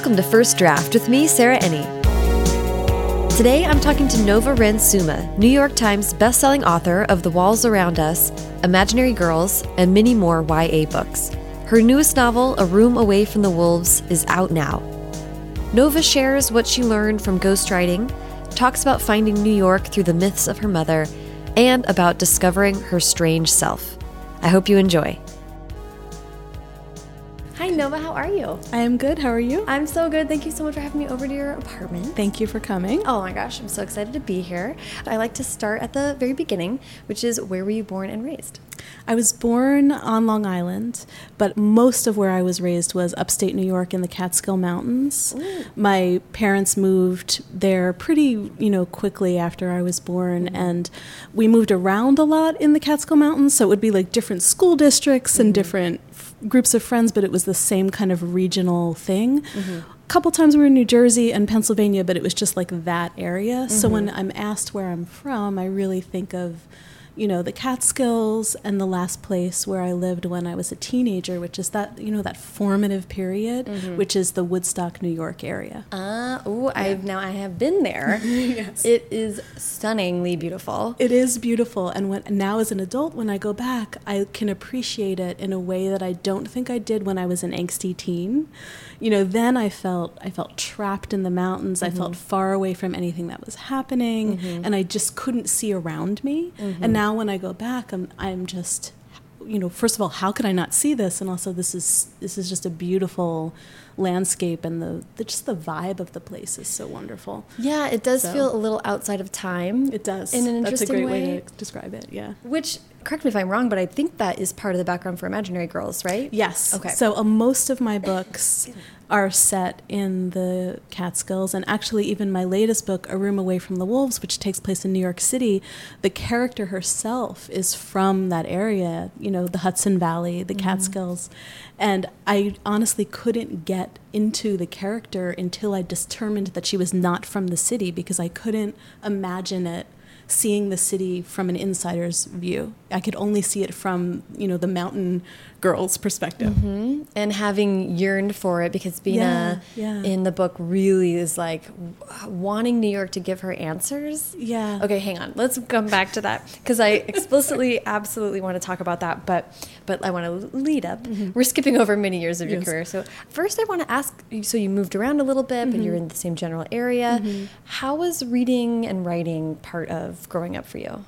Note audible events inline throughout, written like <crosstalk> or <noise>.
Welcome to First Draft with me, Sarah Enni. Today I'm talking to Nova Ren Suma, New York Times bestselling author of The Walls Around Us, Imaginary Girls, and many more YA books. Her newest novel, A Room Away from the Wolves, is out now. Nova shares what she learned from ghostwriting, talks about finding New York through the myths of her mother, and about discovering her strange self. I hope you enjoy. How are you? I am good. How are you? I'm so good. Thank you so much for having me over to your apartment. Thank you for coming. Oh my gosh, I'm so excited to be here. I like to start at the very beginning, which is where were you born and raised? I was born on Long Island, but most of where I was raised was upstate New York in the Catskill Mountains. Ooh. My parents moved there pretty, you know, quickly after I was born Mm-hmm. and we moved around a lot in the Catskill Mountains, so it would be like different school districts and different f- groups of friends, but it was the same kind of regional thing. A couple times we were in New Jersey and Pennsylvania, but it was just like that area. So mm-hmm. when I'm asked where I'm from, I really think of you know the Catskills and the last place where I lived when I was a teenager, which is that you know that formative period, which is the Woodstock, New York area. Uh, ooh, I've now I have been there. <laughs> Yes. It is stunningly beautiful. It is beautiful, and when now as an adult, when I go back, I can appreciate it in a way that I don't think I did when I was an angsty teen. You know, then I felt I felt trapped in the mountains. I felt mm-hmm. far away from anything that was happening, mm-hmm. and I just couldn't see around me. Mm-hmm. And now when I go back, I'm I'm just you know, first of all, how could I not see this? And also, this is this is just a beautiful landscape, and the, the just the vibe of the place is so wonderful. Yeah, it does So- feel a little outside of time. It does. In an That's a interesting great way. way. to describe it. Yeah. Which, correct me if I'm wrong, but I think that is part of the background for Imaginary Girls, right? Yes. Okay. So uh, most of my books are set in the Catskills, and actually, even my latest book, A Room Away from the Wolves, which takes place in New York City, the character herself is from that area. You know, the Hudson Valley, the Catskills, and I honestly couldn't get into the character until I determined that she was not from the city because I couldn't imagine it seeing the city from an insider's view. I could only see it from, you know, the mountain girl's perspective. hmm And having yearned for it because Bina Yeah, yeah. in the book really is like wanting New York to give her answers. Yeah. Okay, hang on. Let's come back to that because I explicitly, <laughs> absolutely want to talk about that. But, but I want to lead up. Mm-hmm. We're skipping over many years of your Yes. career. So first, I want to ask. So you moved around a little bit, but mm-hmm. you're in the same general area. Mm-hmm. How was reading and writing part of growing up for you?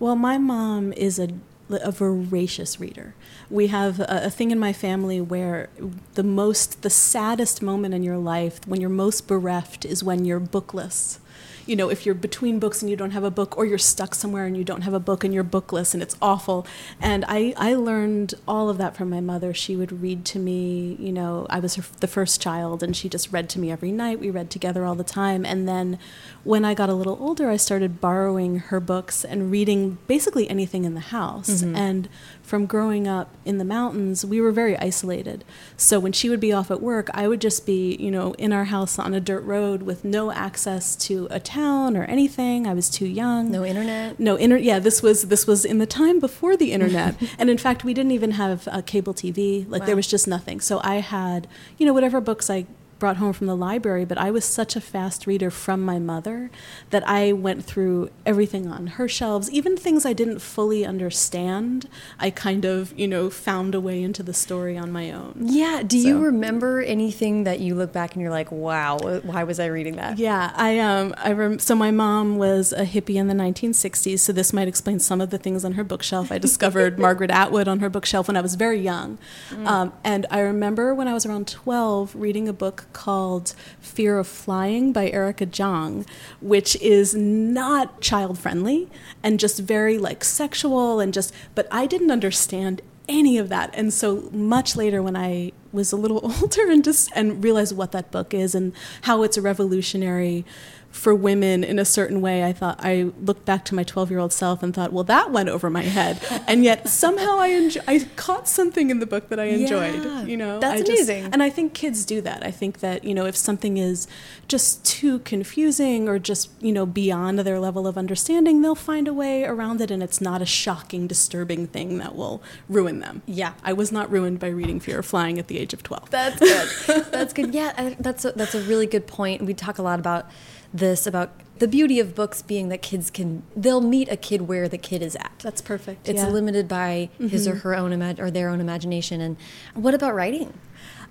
Well, my mom is a, a voracious reader. We have a, a thing in my family where the most, the saddest moment in your life, when you're most bereft, is when you're bookless. You know, if you're between books and you don't have a book, or you're stuck somewhere and you don't have a book and you're bookless and it's awful. And I, I learned all of that from my mother. She would read to me, you know, I was her, the first child and she just read to me every night. We read together all the time. And then when I got a little older, I started borrowing her books and reading basically anything in the house. Mm-hmm. And from growing up in the mountains, we were very isolated. So when she would be off at work, I would just be, you know, in our house on a dirt road with no access to a town or anything. I was too young. No internet. No inter. Yeah, this was this was in the time before the internet, <laughs> and in fact, we didn't even have uh, cable TV. Like Wow. there was just nothing. So I had, you know, whatever books I brought home from the library. But I was such a fast reader from my mother that I went through everything on her shelves, even things I didn't fully understand. I kind of, you know, found a way into the story on my own. Yeah. Do you remember anything that you look back and you're like, wow, why was I reading that? Yeah, I um I rem- so my mom was a hippie in the 1960s, so this might explain some of the things on her bookshelf. I discovered <laughs> Margaret Atwood on her bookshelf when I was very young, um, and I remember when I was around 12 reading a book called Fear of Flying by Erica Jong, which is not child friendly and just very like sexual and just, but I didn't understand any of that. And so much later, when I was a little <laughs> older and just and realized what that book is and how it's a revolutionary for women in a certain way, I thought I looked back to my 12 year old self and thought, well, that went over my head. <laughs> and yet somehow I enjoy, I caught something in the book that I enjoyed. Yeah, you know, that's I just- amazing. And I think kids do that. I think that you know if something is just too confusing or just you know beyond their level of understanding, they'll find a way around it, and it's not a shocking, disturbing thing that will ruin them. Yeah. I was not ruined by reading Fear of Flying at the the age of 12. That's good. <laughs> that's good. Yeah, that's a, that's a really good point. We talk a lot about this about the beauty of books being that kids can they'll meet a kid where the kid is at. That's perfect. It's yeah. limited by his mm -hmm. or her own imag or their own imagination. And what about writing?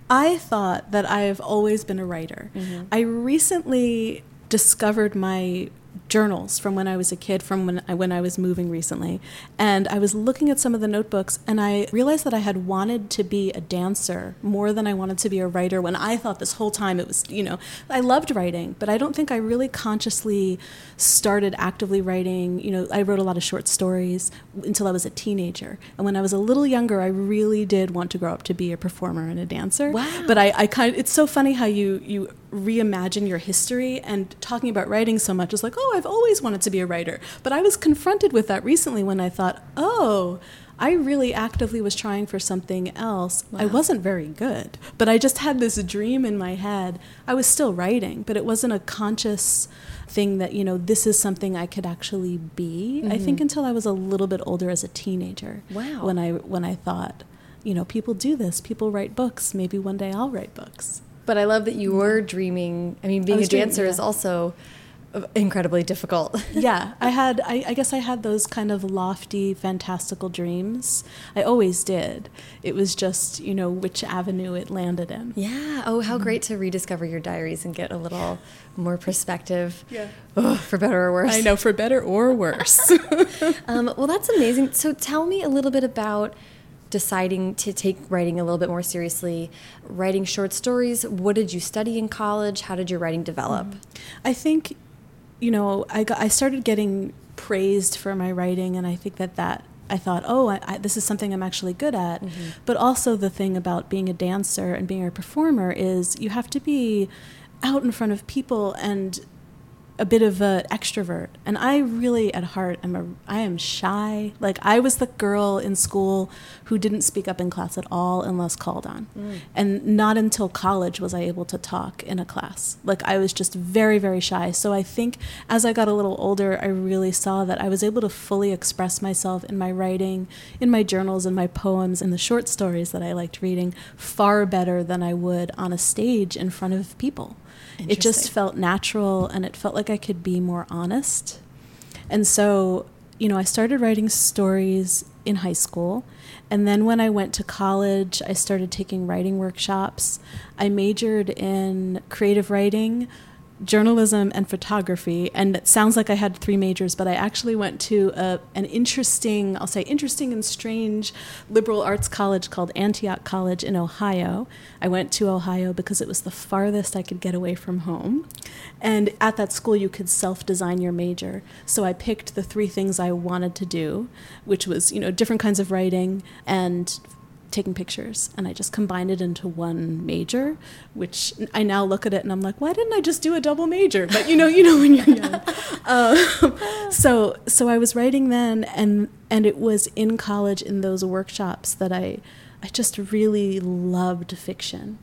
I thought that I've always been a writer. Mm -hmm. I recently discovered my journals from when I was a kid, from when I, when I was moving recently. And I was looking at some of the notebooks and I realized that I had wanted to be a dancer more than I wanted to be a writer when I thought this whole time it was, you know, I loved writing, but I don't think I really consciously started actively writing. You know, I wrote a lot of short stories until I was a teenager. And when I was a little younger, I really did want to grow up to be a performer and a dancer. Wow. But I, I kind of, it's so funny how you, you reimagine your history and talking about writing so much is like, oh, I've always wanted to be a writer. But I was confronted with that recently when I thought, oh, I really actively was trying for something else. Wow. I wasn't very good, but I just had this dream in my head. I was still writing, but it wasn't a conscious thing that, you know, this is something I could actually be. Mm-hmm. I think until I was a little bit older as a teenager. Wow. When I when I thought, you know, people do this, people write books, maybe one day I'll write books. But I love that you were dreaming. I mean, being I a dancer dreaming, yeah. is also incredibly difficult. <laughs> yeah, I had. I, I, guess I had those kind of lofty, fantastical dreams. I always did. It was just you know which avenue it landed in. Yeah. Oh, how mm -hmm. great to rediscover your diaries and get a little more perspective. Yeah. Oh, for better or worse. I know, for better or worse. <laughs> um, well, that's amazing. So, tell me a little bit about deciding to take writing a little bit more seriously, writing short stories. What did you study in college? How did your writing develop? I think, you know, I, got, I started getting praised for my writing, and I think that that I thought, oh, I, I, this is something I'm actually good at. Mm -hmm. But also, the thing about being a dancer and being a performer is you have to be out in front of people and a bit of an extrovert and i really at heart am a i am shy. Like i was the girl in school who didn't speak up in class at all unless called on. Mm. and not until college was i able to talk in a class. Like i was just very very shy. So i think as i got a little older i really saw that i was able to fully express myself in my writing in my journals in my poems in the short stories that i liked reading far better than i would on a stage in front of people it just felt natural and it felt like I could be more honest. And so, you know, I started writing stories in high school. And then when I went to college, I started taking writing workshops. I majored in creative writing, journalism and photography. And it sounds like I had three majors, but I actually went to a, an interesting, I'll say interesting and strange liberal arts college called Antioch College in Ohio. I went to Ohio because it was the farthest I could get away from home. And at that school, you could self design your major. So I picked the three things I wanted to do, which was, you know, different kinds of writing and taking pictures and I just combined it into one major, which I now look at it and I'm like, why didn't I just do a double major? But you know, you know when you're young. <laughs> Um, so so I was writing then, and and it was in college in those workshops that I I just really loved fiction.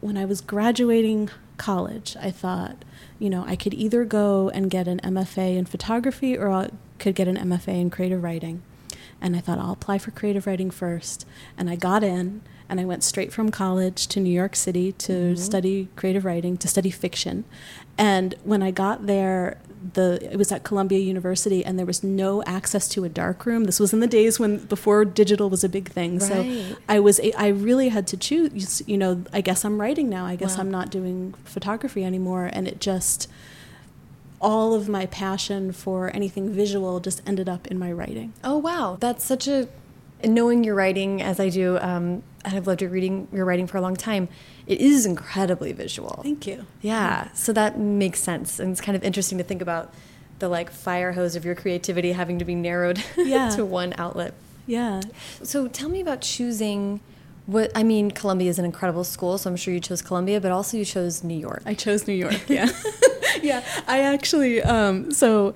When I was graduating college, I thought, you know, I could either go and get an MFA in photography or I could get an MFA in creative writing. And I thought, I'll apply for creative writing first. And I got in, and I went straight from college to New York City to mm-hmm. study creative writing, to study fiction. And when I got there, the it was at Columbia University, and there was no access to a dark room. This was in the days when before digital was a big thing. Right. So I was I really had to choose. You know, I guess I'm writing now. I guess wow. I'm not doing photography anymore, and it just all of my passion for anything visual just ended up in my writing. Oh wow, that's such a knowing your writing as I do. Um, and I've loved your reading your writing for a long time. It is incredibly visual. Thank you. Yeah, so that makes sense, and it's kind of interesting to think about the like fire hose of your creativity having to be narrowed <laughs> yeah. to one outlet. Yeah. So tell me about choosing what I mean, Columbia is an incredible school, so I'm sure you chose Columbia, but also you chose New York. I chose New York. Yeah, <laughs> <laughs> yeah. I actually um, so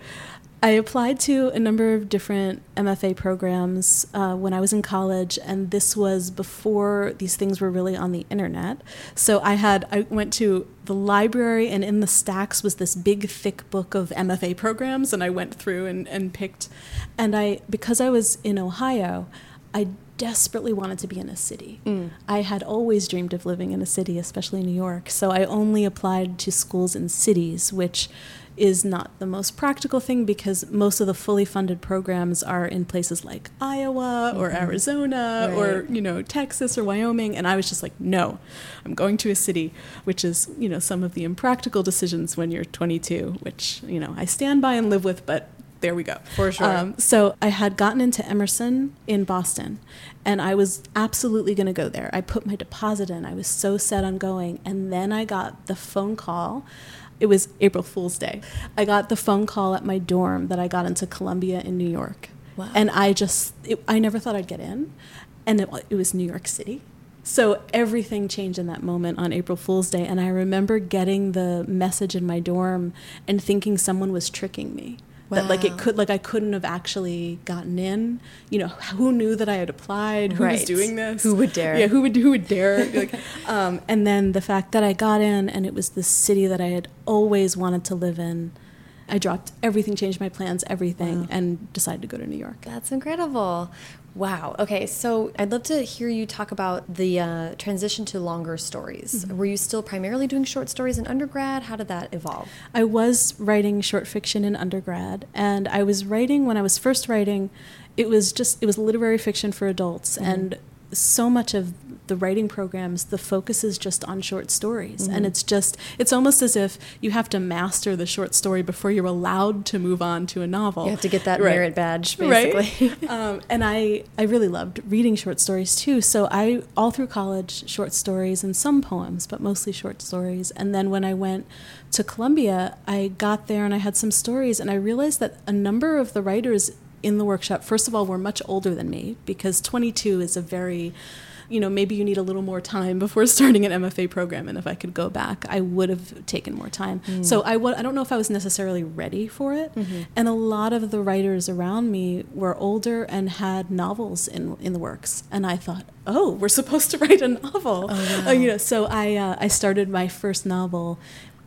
I applied to a number of different MFA programs uh, when I was in college, and this was before these things were really on the internet. So I had I went to the library, and in the stacks was this big, thick book of MFA programs, and I went through and, and picked. And I because I was in Ohio, I desperately wanted to be in a city. Mm. I had always dreamed of living in a city, especially New York. So I only applied to schools in cities, which is not the most practical thing because most of the fully funded programs are in places like Iowa or mm-hmm. Arizona right. or you know Texas or Wyoming and I was just like no I'm going to a city which is you know some of the impractical decisions when you're 22 which you know I stand by and live with but there we go. For sure. Um, so I had gotten into Emerson in Boston, and I was absolutely going to go there. I put my deposit in. I was so set on going, and then I got the phone call. It was April Fool's Day. I got the phone call at my dorm that I got into Columbia in New York. Wow. And I just, it, I never thought I'd get in. And it, it was New York City. So everything changed in that moment on April Fool's Day. And I remember getting the message in my dorm and thinking someone was tricking me. Wow. That like it could like I couldn't have actually gotten in. You know, who knew that I had applied? Who right. was doing this? Who would dare? Yeah, who would who would dare? <laughs> like, um, and then the fact that I got in and it was the city that I had always wanted to live in. I dropped everything, changed my plans, everything, wow. and decided to go to New York. That's incredible. Wow. Okay. So I'd love to hear you talk about the uh, transition to longer stories. Mm -hmm. Were you still primarily doing short stories in undergrad? How did that evolve? I was writing short fiction in undergrad, and I was writing when I was first writing. It was just it was literary fiction for adults, mm -hmm. and so much of the writing programs, the focus is just on short stories. Mm-hmm. And it's just, it's almost as if you have to master the short story before you're allowed to move on to a novel. You have to get that right. merit badge, basically. Right? <laughs> um, and I, I really loved reading short stories too. So I, all through college, short stories and some poems, but mostly short stories. And then when I went to Columbia, I got there and I had some stories, and I realized that a number of the writers in the workshop, first of all, we were much older than me because 22 is a very you know, maybe you need a little more time before <laughs> starting an MFA program. And if I could go back, I would have taken more time. Mm. So I w- I don't know if I was necessarily ready for it. Mm-hmm. And a lot of the writers around me were older and had novels in, in the works. And I thought, oh, we're supposed to <laughs> write a novel. Oh, wow. uh, you know, so I, uh, I started my first novel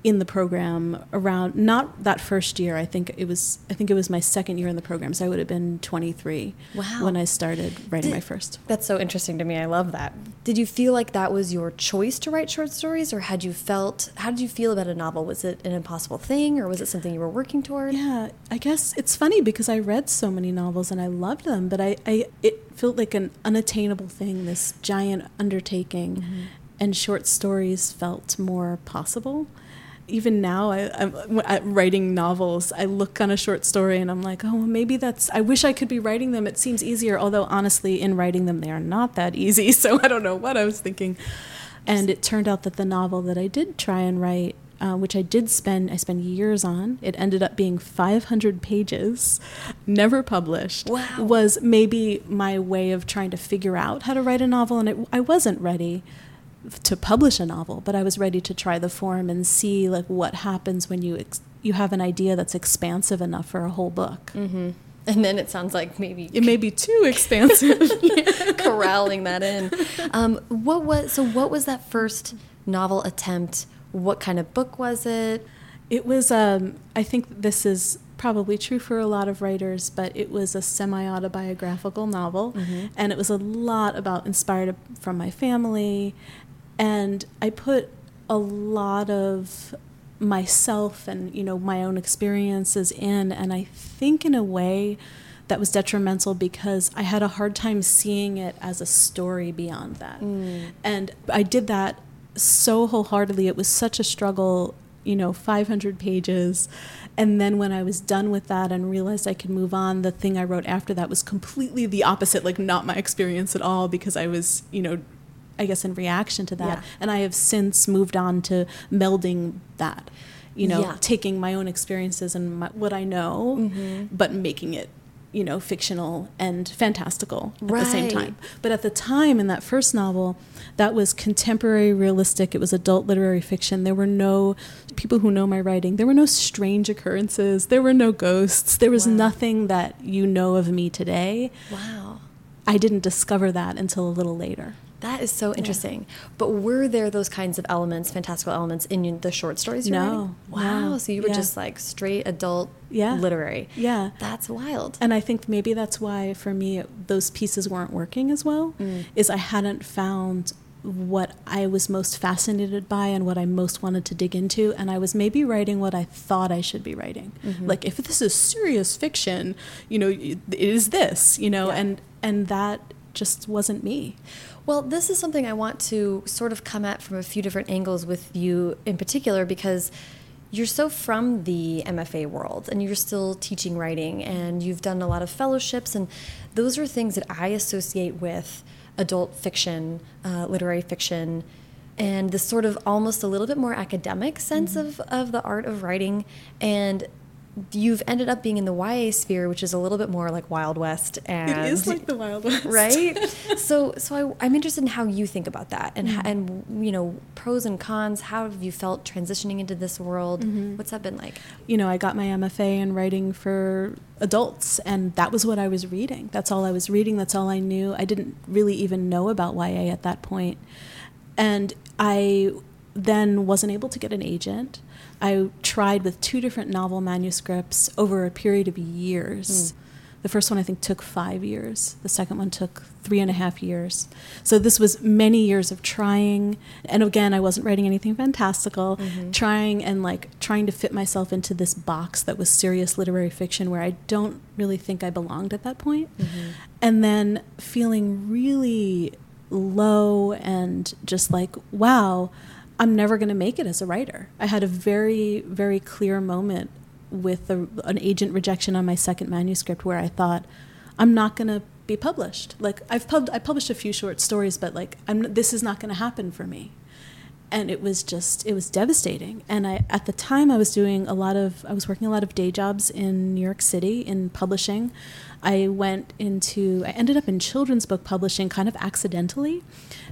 in the program around not that first year i think it was i think it was my second year in the program so i would have been 23 wow. when i started writing did, my first. That's so interesting to me i love that. Did you feel like that was your choice to write short stories or had you felt how did you feel about a novel? Was it an impossible thing or was it something you were working toward? Yeah i guess it's funny because i read so many novels and i loved them but i, I it felt like an unattainable thing this giant undertaking. Mm -hmm. and short stories felt more possible even now, I, am writing novels. I look on a short story and I'm like, oh, maybe that's. I wish I could be writing them. It seems easier, although honestly, in writing them, they are not that easy. <laughs> So I don't know what I was thinking. And it turned out that the novel that I did try and write, uh, which I did spend, I spent years on. It ended up being 500 pages, never published. Wow. Was maybe my way of trying to figure out how to write a novel, and it, I wasn't ready to publish a novel, but I was ready to try the form and see like what happens when you you have an idea that's expansive enough for a whole book. Mm -hmm. And then it sounds like maybe it may be too expansive. <laughs> corralling that in. Um, what was so? What was that first novel attempt? What kind of book was it? It was. Um, I think this is probably true for a lot of writers, but it was a semi autobiographical novel, mm -hmm. and it was a lot about inspired from my family and I put a lot of myself and you know my own experiences in and I think in a way that was detrimental because I had a hard time seeing it as a story beyond that. Mm. And I did that so wholeheartedly. It was such a struggle, you know, 500 pages. And then when I was done with that and realized I could move on, the thing I wrote after that was completely the opposite, like not my experience at all because I was, you know, I guess, in reaction to that. Yeah. And I have since moved on to melding that, you know, yeah. taking my own experiences and my, what I know, mm-hmm. but making it you know, fictional and fantastical at right. the same time. But at the time in that first novel, that was contemporary realistic. It was adult literary fiction. There were no people who know my writing. There were no strange occurrences. There were no ghosts. There was wow. nothing that you know of me today. Wow. I didn't discover that until a little later. That is so interesting. Yeah. But were there those kinds of elements, fantastical elements, in the short stories you no, writing? Wow. No. So you were yeah. just like straight adult yeah. literary. Yeah. That's wild. And I think maybe that's why for me those pieces weren't working as well, mm. is I hadn't found what I was most fascinated by and what I most wanted to dig into. And I was maybe writing what I thought I should be writing. Mm-hmm. Like, if this is serious fiction, you know, it is this, you know, yeah. and, and that just wasn't me. Well, this is something I want to sort of come at from a few different angles with you in particular because you're so from the MFA world and you're still teaching writing and you've done a lot of fellowships and those are things that I associate with adult fiction, uh, literary fiction, and this sort of almost a little bit more academic sense mm -hmm. of, of the art of writing. And you've ended up being in the YA sphere, which is a little bit more like Wild West. And it is like the Wild West, right? <laughs> so, so I, am interested in how you think about that, and mm -hmm. and you know pros and cons. How have you felt transitioning into this world? Mm -hmm. What's that been like? You know, I got my MFA in writing for adults, and that was what I was reading. That's all I was reading. That's all I knew. I didn't really even know about YA at that point, and I then wasn't able to get an agent. I tried with two different novel manuscripts over a period of years. Mm. The first one I think took five years. The second one took three and a half years. So this was many years of trying. And again, I wasn't writing anything fantastical. Mm-hmm. Trying and like trying to fit myself into this box that was serious literary fiction where I don't really think I belonged at that point. Mm-hmm. And then feeling really low and just like, wow, I'm never going to make it as a writer. I had a very, very clear moment with a, an agent rejection on my second manuscript where I thought, I'm not going to be published. Like I've pub- I published a few short stories, but like I'm, this is not going to happen for me. And it was just, it was devastating. And I, at the time, I was doing a lot of, I was working a lot of day jobs in New York City in publishing. I went into, I ended up in children's book publishing kind of accidentally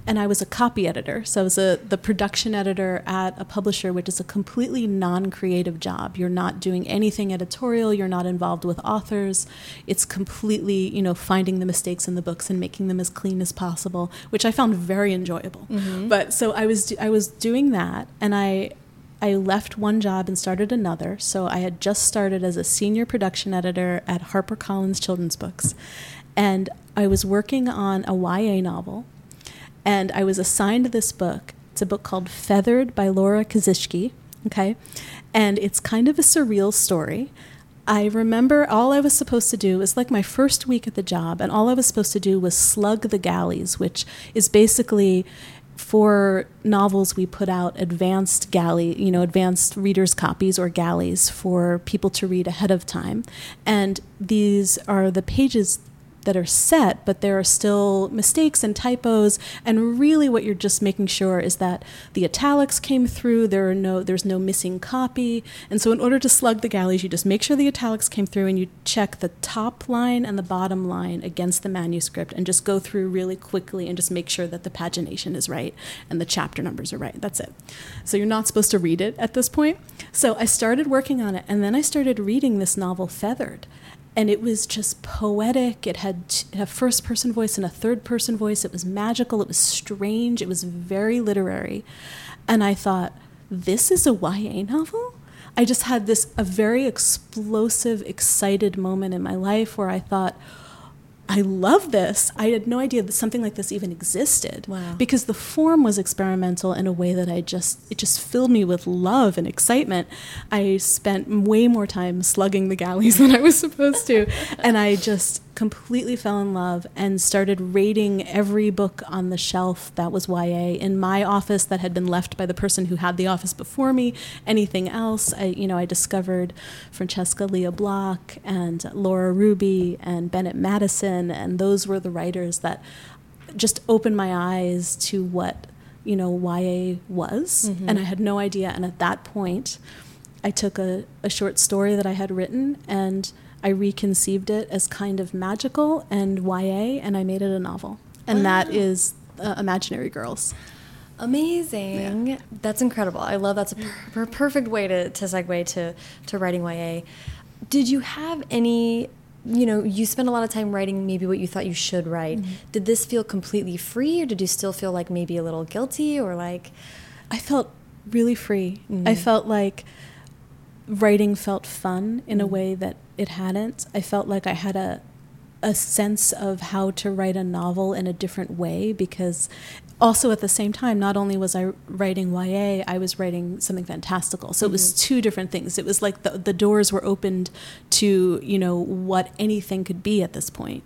and I was a copy editor. So I was a, the production editor at a publisher, which is a completely non creative job. You're not doing anything editorial, you're not involved with authors. It's completely, you know, finding the mistakes in the books and making them as clean as possible, which I found very enjoyable. Mm-hmm. But so I was, I was doing that, and I, I left one job and started another. So I had just started as a senior production editor at HarperCollins Children's Books. And I was working on a YA novel and I was assigned this book. It's a book called Feathered by Laura Kasischke. Okay. And it's kind of a surreal story. I remember all I was supposed to do was like my first week at the job, and all I was supposed to do was slug the galleys, which is basically for novels we put out advanced galley you know advanced readers copies or galleys for people to read ahead of time and these are the pages that are set, but there are still mistakes and typos. And really, what you're just making sure is that the italics came through. There are no, there's no missing copy. And so, in order to slug the galleys, you just make sure the italics came through, and you check the top line and the bottom line against the manuscript, and just go through really quickly and just make sure that the pagination is right and the chapter numbers are right. That's it. So you're not supposed to read it at this point. So I started working on it, and then I started reading this novel, Feathered and it was just poetic. It had a first person voice and a third person voice. It was magical. It was strange. It was very literary. And I thought, this is a YA novel? I just had this a very explosive, excited moment in my life where I thought, I love this. I had no idea that something like this even existed. Wow. Because the form was experimental in a way that I just it just filled me with love and excitement. I spent way more time slugging the galleys <laughs> than I was supposed to, and I just completely fell in love and started rating every book on the shelf that was YA in my office that had been left by the person who had the office before me. Anything else, I you know I discovered Francesca Lia Block and Laura Ruby and Bennett Madison, and those were the writers that just opened my eyes to what you know YA was, mm-hmm. and I had no idea. And at that point, I took a, a short story that I had written and I reconceived it as kind of magical and YA, and I made it a novel. And wow. that is uh, Imaginary Girls. Amazing. Yeah. That's incredible. I love that's a per perfect way to, to segue to, to writing YA. Did you have any you know, you spent a lot of time writing maybe what you thought you should write. Mm -hmm. Did this feel completely free, or did you still feel like maybe a little guilty, or like? I felt really free. Mm -hmm. I felt like writing felt fun in a mm-hmm. way that it hadn't. I felt like I had a a sense of how to write a novel in a different way because also at the same time, not only was I writing YA, I was writing something fantastical. So mm -hmm. it was mm-hmm. two different things. It was like the, the doors were opened to, you know, what anything could be at this point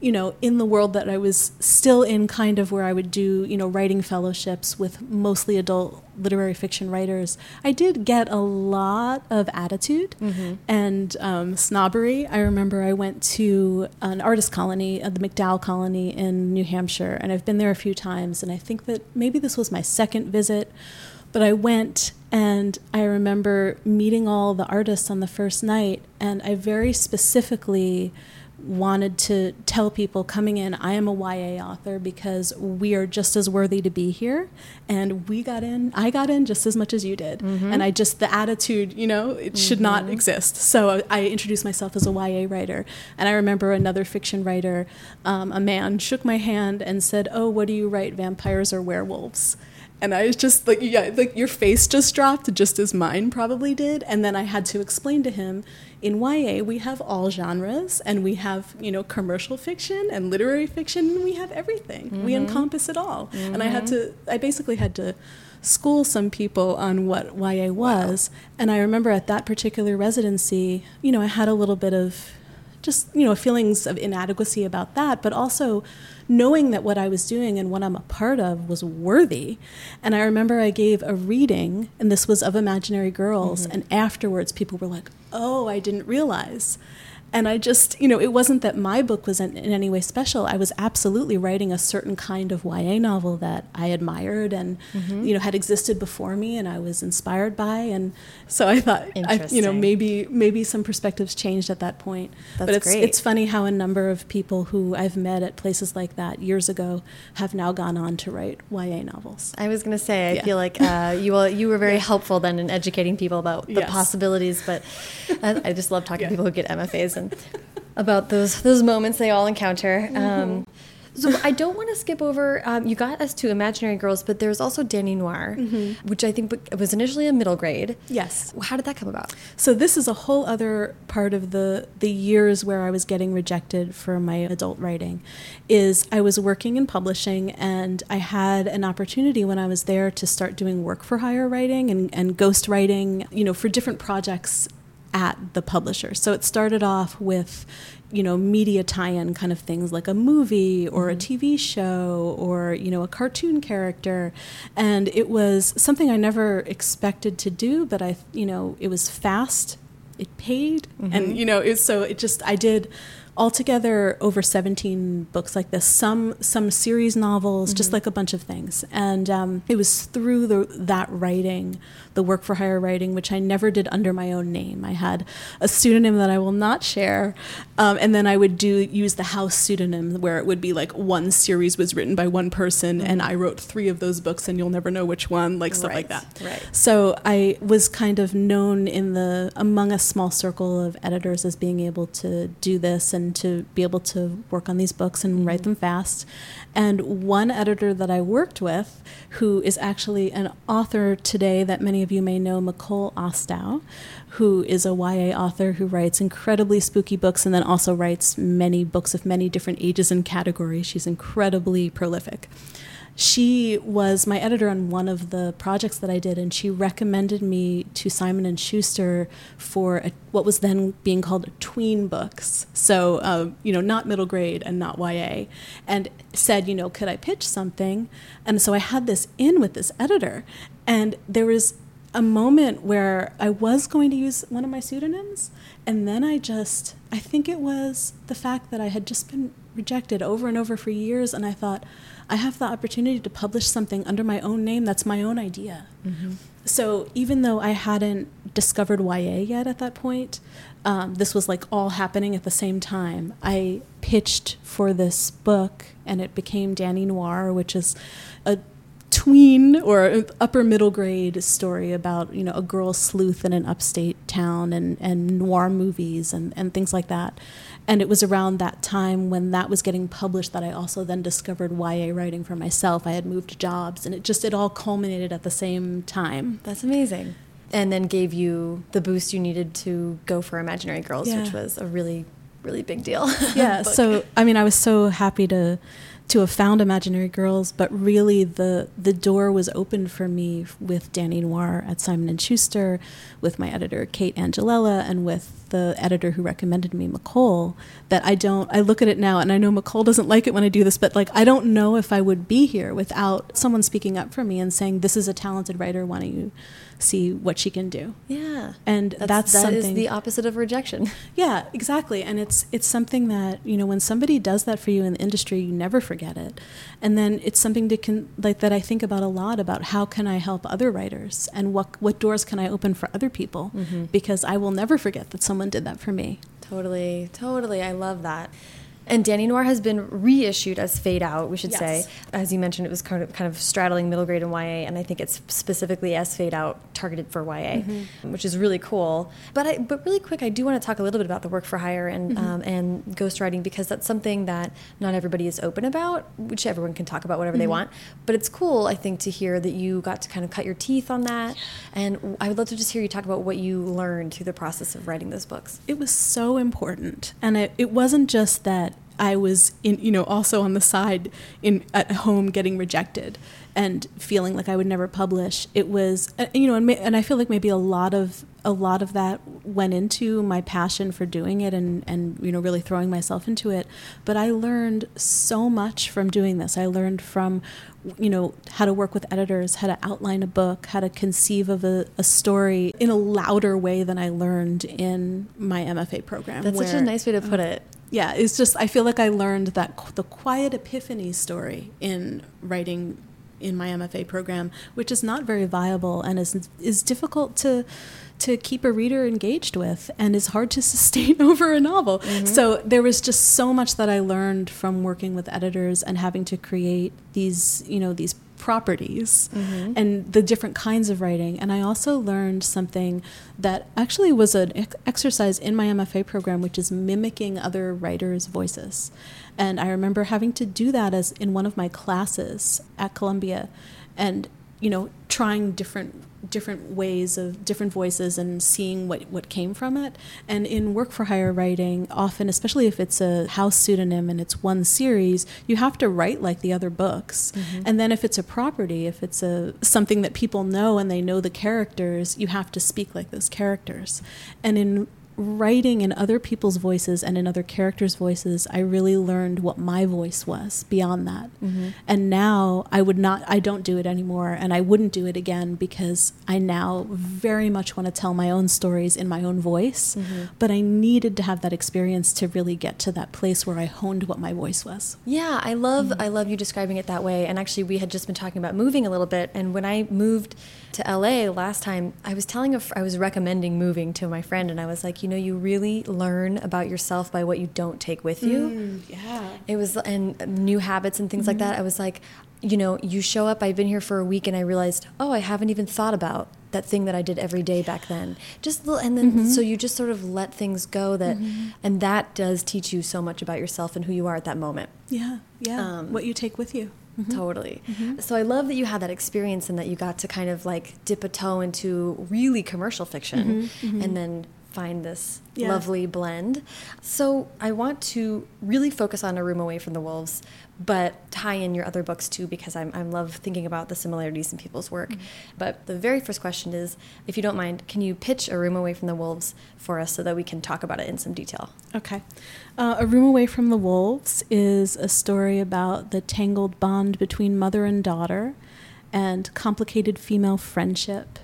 you know, in the world that I was still in, kind of where I would do, you know, writing fellowships with mostly adult literary fiction writers, I did get a lot of attitude mm-hmm. and um, snobbery. I remember I went to an artist colony, uh, the MacDowell Colony in New Hampshire, and I've been there a few times, and I think that maybe this was my second visit. But I went and I remember meeting all the artists on the first night, and I very specifically wanted to tell people coming in, I am a YA author because we are just as worthy to be here. And we got in, I got in just as much as you did. Mm-hmm. And I just, the attitude, you know, it mm-hmm. should not mm-hmm. exist. So I introduced myself as a YA writer. And I remember another fiction writer, um, a man, shook my hand and said, Oh, what do you write, vampires or werewolves? And I was just like, yeah, like your face just dropped, just as mine probably did. And then I had to explain to him, in YA we have all genres, and we have you know commercial fiction and literary fiction, and we have everything. Mm-hmm. We encompass it all. Mm-hmm. And I had to, I basically had to school some people on what YA was. Wow. And I remember at that particular residency, you know, I had a little bit of just you know feelings of inadequacy about that, but also knowing that what I was doing and what I'm a part of was worthy. And I remember I gave a reading, and this was of Imaginary Girls, mm-hmm. and afterwards people were like, "Oh, I didn't realize." And I just, you know, it wasn't that my book was in, in, any way special. I was absolutely writing a certain kind of YA novel that I admired and, mm-hmm. you know, had existed before me and I was inspired by. And so I thought, I, you know, maybe maybe some perspectives changed at that point. That's but it's, great. it's funny how a number of people who I've met at places like that years ago have now gone on to write YA novels. I was going to say, I yeah. feel like uh, you, you were very <laughs> helpful then in educating people about the yes. possibilities, but <laughs> I, I, just love talking yeah. to people who get MFAs and about those those moments they all encounter. Mm -hmm. um, so I don't want to skip over. Um, you got us to Imaginary Girls, but there's also Dani Noir, mm -hmm. which I think was initially a middle grade. Yes. How did that come about? So this is a whole other part of the the years where I was getting rejected for my adult writing. Is I was working in publishing and I had an opportunity when I was there to start doing work for hire writing and, and ghost writing, you know, for different projects at the publisher. So it started off with, you know, media tie-in kind of things like a movie or mm-hmm. a TV show or, you know, a cartoon character. And it was something I never expected to do, but I, you know, it was fast, it paid, mm-hmm. and you know, it, so it just I did altogether over 17 books like this some some series novels mm-hmm. just like a bunch of things and um, it was through the, that writing the work for hire writing which i never did under my own name i had a pseudonym that i will not share um, and then i would do use the house pseudonym where it would be like one series was written by one person mm-hmm. and i wrote three of those books and you'll never know which one like stuff right. like that right so i was kind of known in the among a small circle of editors as being able to do this and to be able to work on these books and mm-hmm. write them fast. And one editor that I worked with, who is actually an author today that many of you may know, Micol Ostow, who is a YA author who writes incredibly spooky books and then also writes many books of many different ages and categories. She's incredibly prolific she was my editor on one of the projects that I did, and she recommended me to Simon and Schuster for a, what was then being called tween books. So, uh, you know, not middle grade and not YA, and said, you know, could I pitch something? And so I had this in with this editor, and there was a moment where I was going to use one of my pseudonyms, and then I just, I think it was the fact that I had just been rejected over and over for years, and I thought, I have the opportunity to publish something under my own name that's my own idea. Mm-hmm. So even though I hadn't discovered YA yet at that point, um, this was like all happening at the same time. I pitched for this book, and it became Dani Noir, which is a tween or upper middle grade story about you know a girl sleuth in an upstate town and and noir movies and and things like that and it was around that time when that was getting published that I also then discovered YA writing for myself. I had moved jobs and it just it all culminated at the same time. That's amazing. And then gave you the boost you needed to go for Imaginary Girls, yeah. which was a really really big deal. <laughs> Yeah, so I mean I was so happy to to have found Imaginary Girls, but really the the door was opened for me with Dani Noir at Simon and Schuster, with my editor Kate Angelella, and with the editor who recommended me, Micol. That I don't. I look at it now, and I know Micol doesn't like it when I do this, but like I don't know if I would be here without someone speaking up for me and saying, "This is a talented writer. Why don't you?" See what she can do. Yeah, and that's, that's that something. Is the opposite of rejection. <laughs> Yeah, exactly. And it's it's something that you know when somebody does that for you in the industry, you never forget it. And then it's something to can like that I think about a lot about how can I help other writers and what what doors can I open for other people mm-hmm. because I will never forget that someone did that for me. Totally, totally. I love that. And Dani Noir has been reissued as Fade Out, we should yes. say. As you mentioned, it was kind of, kind of straddling middle grade and YA, and I think it's specifically as Fade Out targeted for YA, mm -hmm. which is really cool. But I, but really quick, I do want to talk a little bit about the work for hire and mm -hmm. um, and ghostwriting because that's something that not everybody is open about, which everyone can talk about whatever mm -hmm. they mm-hmm. want. But it's cool, I think, to hear that you got to kind of cut your teeth on that. And I would love to just hear you talk about what you learned through the process of writing those books. It was so important, and it, it wasn't just that I was in, you know, also on the side in at home getting rejected and feeling like I would never publish. It was, uh, you know, and, and I feel like maybe a lot of a lot of that went into my passion for doing it and and you know really throwing myself into it. But I learned so much from doing this. I learned from you know how to work with editors how to outline a book how to conceive of a, a story in a louder way than i learned in my mfa program that's where, such a nice way to put it yeah, it's just I feel like I learned that the quiet epiphany story in writing in my MFA program, which is not very viable and is is difficult to to keep a reader engaged with and is hard to <laughs> sustain over a novel. Mm -hmm. So there was just so much that I learned from working with editors and having to create these, you know, these properties mm-hmm. and the different kinds of writing. And I also learned something that actually was an exercise in my MFA program, which is mimicking other writers' voices. And I remember having to do that as in one of my classes at Columbia. And you know, trying different different ways of different voices and seeing what, what came from it. And in work for hire writing, often, especially if it's a house pseudonym and it's one series, you have to write like the other books. Mm-hmm. And then if it's a property, if it's a something that people know and they know the characters, you have to speak like those characters. And in writing in other people's voices and in other characters' voices, I really learned what my voice was beyond that. Mm-hmm. And now I would not, I don't do it anymore, and I wouldn't do it again because I now very much want to tell my own stories in my own voice. Mm-hmm. But I needed to have that experience to really get to that place where I honed what my voice was. Yeah, I love, mm-hmm. I love you describing it that way. And actually, we had just been talking about moving a little bit, and when I moved to LA last time, I was telling a, I was recommending moving to my friend, and I was like, you know, you really learn about yourself by what you don't take with you. Mm, yeah. It was, and new habits and things mm -hmm. like that. Mm-hmm. I was like, you know, you show up, I've been here for a week, and I realized, oh, I haven't even thought about that thing that I did every day back then. Just and then mm -hmm. so you just sort of let things go that, mm -hmm. and that does teach you so much about yourself and who you are at that moment. Yeah, yeah. Um, what you take with you. Mm -hmm. Totally. Mm -hmm. So I love that you had that experience and that you got to kind of like dip a toe into really commercial fiction mm -hmm. and then find this yeah. lovely blend. So I want to really focus on A Room Away from the Wolves, but tie in your other books too because I'm, I love thinking about the similarities in people's work. Mm -hmm. But the very first question is, if you don't mind, can you pitch A Room Away from the Wolves for us so that we can talk about it in some detail? Okay. Uh, a Room Away from the Wolves is a story about the tangled bond between mother and daughter and complicated female friendship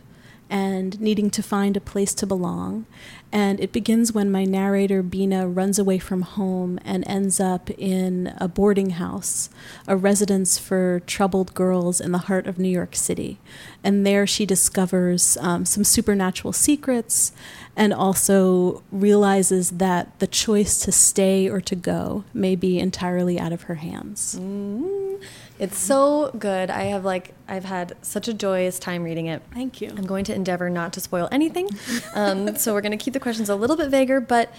and needing to find a place to belong. And it begins when my narrator, Bina, runs away from home and ends up in a boarding house, a residence for troubled girls in the heart of New York City. And there she discovers um, some supernatural secrets and also realizes that the choice to stay or to go may be entirely out of her hands. Mm. It's so good. I have like I've had such a joyous time reading it. Thank you. I'm going to endeavor not to spoil anything. Um, <laughs> so we're going to keep the questions a little bit vaguer, but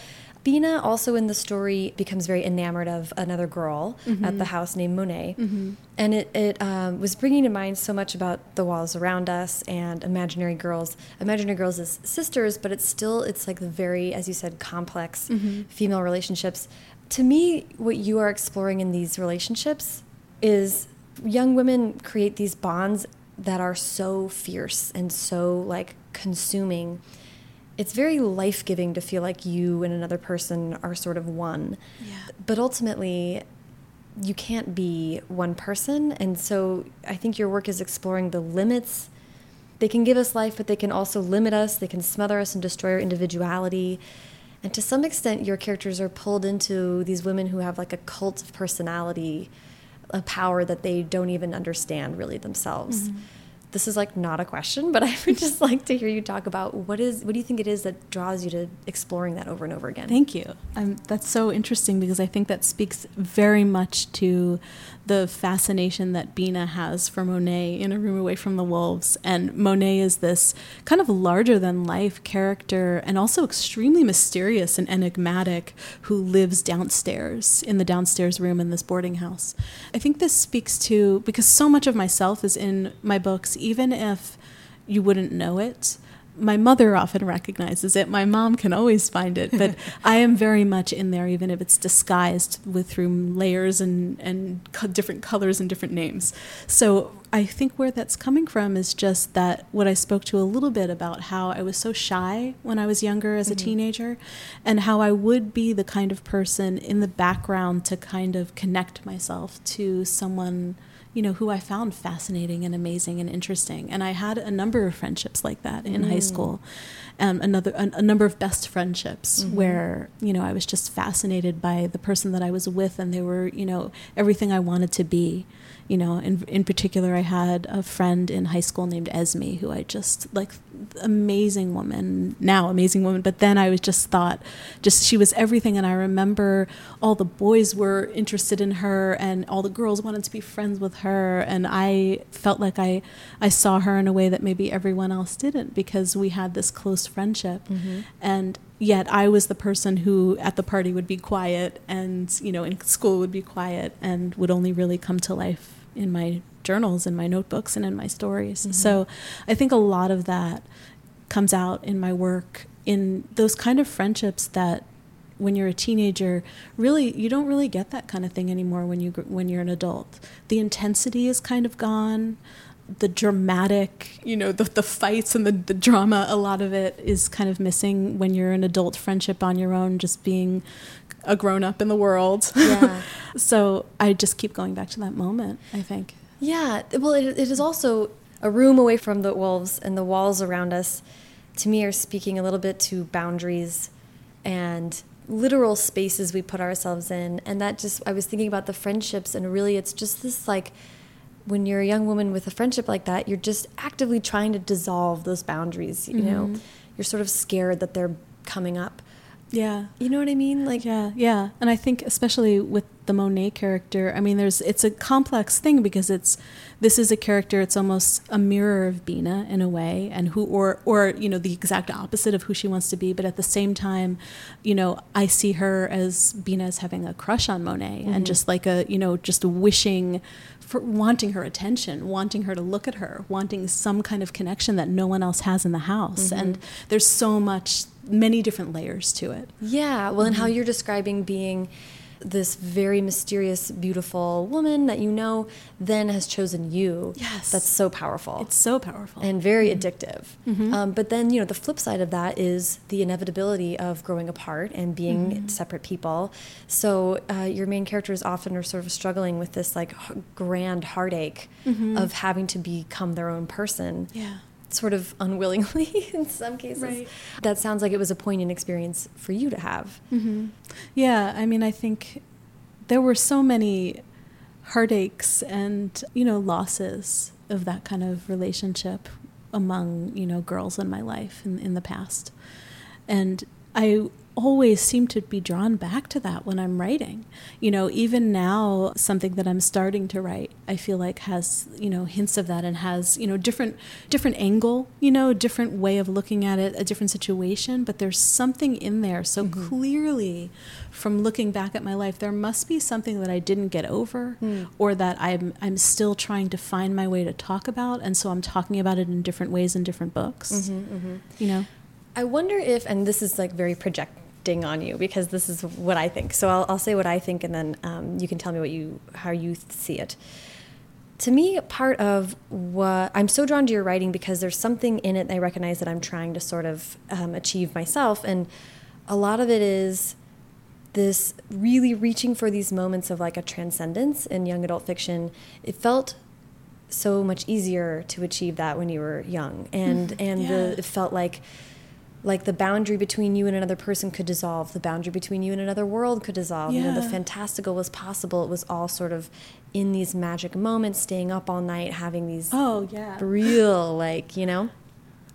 Bina also in the story becomes very enamored of another girl mm -hmm. at the house named Monet. Mm -hmm. And it, it um, was bringing to mind so much about the walls around us and imaginary girls. Imaginary girls as sisters, but it's still, it's like the very, as you said, complex mm -hmm. female relationships. To me, what you are exploring in these relationships is young women create these bonds that are so fierce and so like consuming it's very life giving to feel like you and another person are sort of one. Yeah. But ultimately, you can't be one person. And so I think your work is exploring the limits. They can give us life, but they can also limit us. They can smother us and destroy our individuality. And to some extent, your characters are pulled into these women who have like a cult of personality, a power that they don't even understand really themselves. Mm -hmm this is like not a question, but <laughs> I would just like to hear you talk about what is what do you think it is that draws you to exploring that over and over again? Thank you. Um, that's so interesting because I think that speaks very much to the fascination that Bina has for Monet in A Room Away from the Wolves. And Monet is this kind of larger than life character and also extremely mysterious and enigmatic who lives downstairs in the downstairs room in this boarding house. I think this speaks to, because so much of myself is in my books, even if you wouldn't know it my mother often recognizes it. My mom can always find it, but <laughs> I am very much in there, even if it's disguised with through layers and and co different colors and different names. So I think where that's coming from is just that what I spoke to a little bit about how I was so shy when I was younger as a mm -hmm. teenager, and how I would be the kind of person in the background to kind of connect myself to someone you know, who I found fascinating and amazing and interesting. And I had a number of friendships like that in mm. high school. Um, another a, a, number of best friendships mm-hmm. where you know I was just fascinated by the person that I was with, and they were you know everything I wanted to be you know, in, in particular, I had a friend in high school named Esme who I just like amazing woman now, amazing woman. But then I was just thought, just she was everything. And I remember all the boys were interested in her and all the girls wanted to be friends with her. And I felt like I, I saw her in a way that maybe everyone else didn't because we had this close friendship. Mm-hmm. And yet I was the person who at the party would be quiet and, you know, in school would be quiet and would only really come to life in my journals, in my notebooks, and in my stories. Mm -hmm. So I think a lot of that comes out in my work in those kind of friendships that when you're a teenager really you don't really get that kind of thing anymore when you when you're an adult the intensity is kind of gone the dramatic you know the, the fights and the, the drama a lot of it is kind of missing when you're an adult friendship on your own just being a grown up in the world. Yeah. <laughs> so I just keep going back to that moment, I think. Yeah. Well, it, it is also a room away from the wolves and the walls around us, to me, are speaking a little bit to boundaries and literal spaces we put ourselves in. And that just, I was thinking about the friendships, and really it's just this like, when you're a young woman with a friendship like that, you're just actively trying to dissolve those boundaries, you mm -hmm. know? Mm-hmm. You're sort of scared that they're coming up. Yeah. You know what I mean? Like Yeah, yeah. And I think especially with the Monet character, I mean there's it's a complex thing because it's this is a character it's almost a mirror of Bina in a way and who or or you know the exact opposite of who she wants to be, but at the same time, you know, I see her as Bina as having a crush on Monet mm -hmm. and mm-hmm. just like a, you know, just wishing for wanting her attention, wanting her to look at her, wanting some kind of connection that no one else has in the house. Mm -hmm. And there's so much many different layers to it. Yeah, well, mm -hmm. and how mm-hmm. you're describing being this very mysterious, beautiful woman that you know then has chosen you. Yes. That's so powerful. It's so powerful. And very mm -hmm. addictive. Mm -hmm. um, but then, you know, the flip side of that is the inevitability of growing apart and being mm -hmm. separate people. So uh, your main characters often are sort of struggling with this like grand heartache mm-hmm. of having to become their own person. Yeah sort of unwillingly <laughs> in some cases. Right. That sounds like it was a poignant experience for you to have. Mm -hmm. Yeah, I mean, I think there were so many heartaches and, you know, losses of that kind of relationship among, you know, girls in my life in, in the past. And I always seem to be drawn back to that when I'm writing. You know, even now, something that I'm starting to write, I feel like has you know hints of that and has you know different different angle, you know, different way of looking at it, a different situation. But there's something in there so mm-hmm. clearly from looking back at my life. There must be something that I didn't get over, mm. or that I'm I'm still trying to find my way to talk about, and so I'm talking about it in different ways in different books. Mm-hmm, mm-hmm. You know. I wonder if, and this is like very project ding on you because this is what I think. So I'll, I'll say what I think, and then um, you can tell me what you how you see it. To me, part of what I'm so drawn to your writing because there's something in it I recognize that I'm trying to sort of um, achieve myself, and a lot of it is this really reaching for these moments of like a transcendence in young adult fiction. It felt so much easier to achieve that when you were young, and mm, and yeah. the, it felt like like the boundary between you and another person could dissolve. The boundary between you and another world could dissolve. Yeah. you know the fantastical was possible. It was all sort of in these magic moments staying up all night having these oh yeah. real like you know?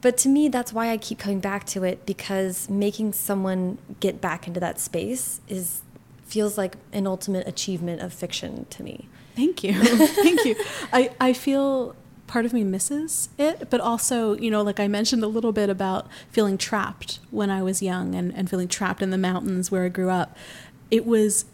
But to me that's why i keep coming back to it because making someone get back into that space is feels like an ultimate achievement of fiction to me. Thank you. <laughs> Thank you. I i feel part of me misses it, but also, you know, like I mentioned a little bit about feeling trapped when I was young and, and feeling trapped in the mountains where I grew up. It was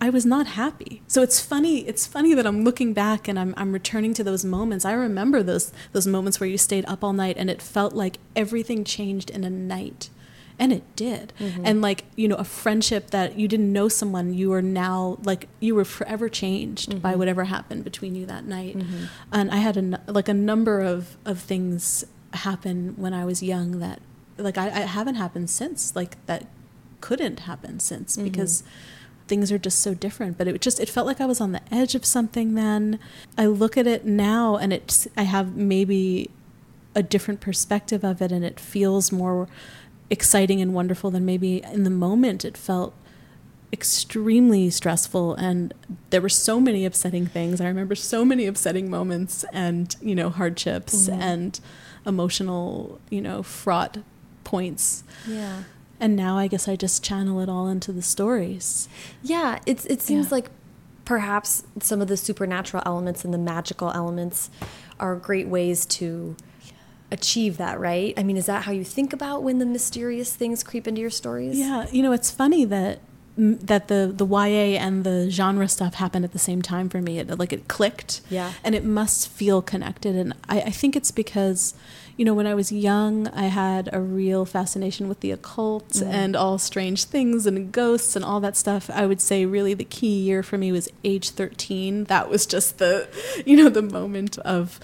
I was not happy. So it's funny. It's funny that I'm looking back and I'm, I'm returning to those moments. I remember those those moments where you stayed up all night and it felt like everything changed in a night and it did mm-hmm. and like you know a friendship that you didn't know someone you are now like you were forever changed mm-hmm. by whatever happened between you that night mm-hmm. and i had a like a number of of things happen when i was young that like i, I haven't happened since like that couldn't happen since mm-hmm. because things are just so different but it just it felt like i was on the edge of something then i look at it now and it's i have maybe a different perspective of it and it feels more exciting and wonderful than maybe in the moment it felt extremely stressful. And there were so many upsetting things. I remember so many upsetting moments and you know hardships mm-hmm. and emotional you know fraught points. Yeah. And now i guess i just channel it all into the stories. Yeah it's it seems yeah. like perhaps some of the supernatural elements and the magical elements are great ways to achieve that, right? I mean, is that how you think about when the mysterious things creep into your stories? Yeah, you know, it's funny that that the the YA and the genre stuff happened at the same time for me. It like it clicked. Yeah. And it must feel connected. And I, I think it's because, you know, when I was young, I had a real fascination with the occult mm. and all strange things and ghosts and all that stuff. I would say really the key year for me was age 13. That was just the, <laughs> you know, the moment of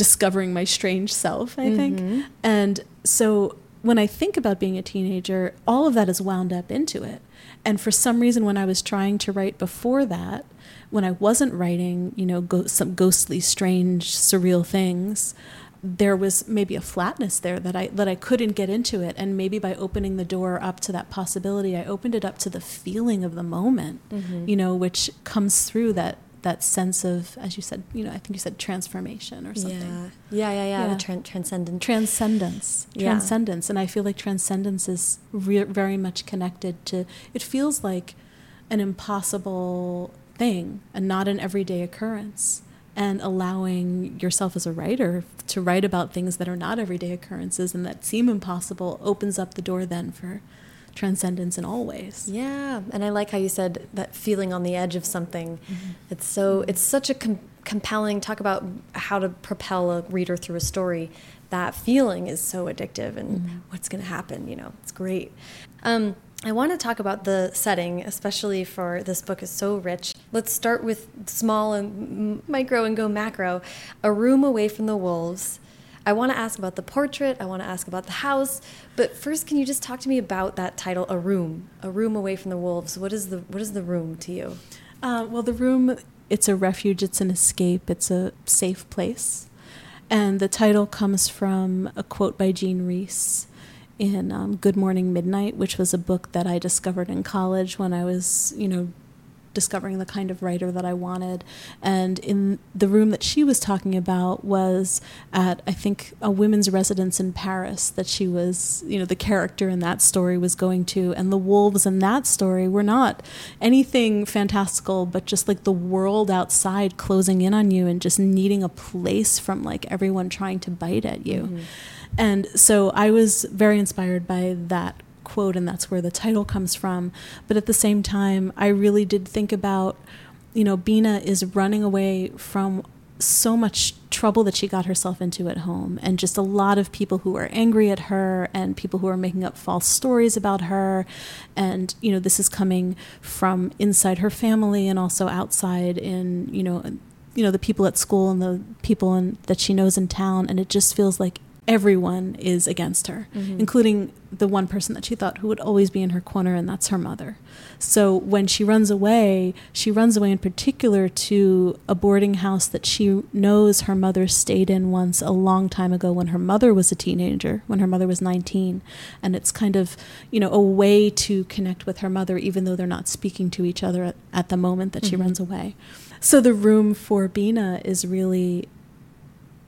discovering my strange self, I think. Mm-hmm. And so when I think about being a teenager, all of that is wound up into it. And for some reason, when I was trying to write before that, when I wasn't writing, you know, go- some ghostly, strange, surreal things, there was maybe a flatness there that I that I couldn't get into it, and maybe by opening the door up to that possibility, I opened it up to the feeling of the moment, mm-hmm. you know, which comes through that that sense of, as you said, you know, I think you said transformation or something. Yeah, yeah, yeah, yeah. yeah. The tra transcendence. Transcendence. Yeah. Transcendence. And I feel like transcendence is very much connected to, it feels like an impossible thing and not an everyday occurrence. And allowing yourself as a writer to write about things that are not everyday occurrences and that seem impossible opens up the door then for transcendence in all ways. Yeah, and I like how you said that feeling on the edge of something. Mm -hmm. It's so it's such a com compelling talk about how to propel a reader through a story. That feeling is so addictive, and mm -hmm. what's going to happen? You know, it's great. Um, I want to talk about the setting, especially for this book is so rich. Let's start with small and micro and go macro. A room away from the wolves I want to ask about the portrait. I want to ask about the house. But first, can you just talk to me about that title, A Room, A Room Away from the Wolves? What is the, what is the room to you? Uh, well, the room, it's a refuge, it's an escape, it's a safe place. And the title comes from a quote by Jean Rhys in um, Good Morning Midnight, which was a book that I discovered in college when I was, you know, discovering the kind of writer that I wanted. And in the room that she was talking about was at, I think, a women's residence in Paris that she was, you know, the character in that story was going to. And the wolves in that story were not anything fantastical, but just like the world outside closing in on you and just needing a place from like everyone trying to bite at you. Mm-hmm. And so I was very inspired by that quote, and that's where the title comes from. But at the same time, I really did think about, you know, Bina is running away from so much trouble that she got herself into at home, and just a lot of people who are angry at her, and people who are making up false stories about her. And, you know, this is coming from inside her family and also outside in, you know, you know the people at school and the people in, that she knows in town and it just feels like everyone is against her, mm-hmm. including the one person that she thought who would always be in her corner, and that's her mother. So when she runs away, she runs away in particular to a boarding house that she knows her mother stayed in once a long time ago when her mother was a teenager, when her mother was 19. And it's kind of, you know, a way to connect with her mother, even though they're not speaking to each other at, at the moment that mm-hmm. she runs away. So the room for Bina is really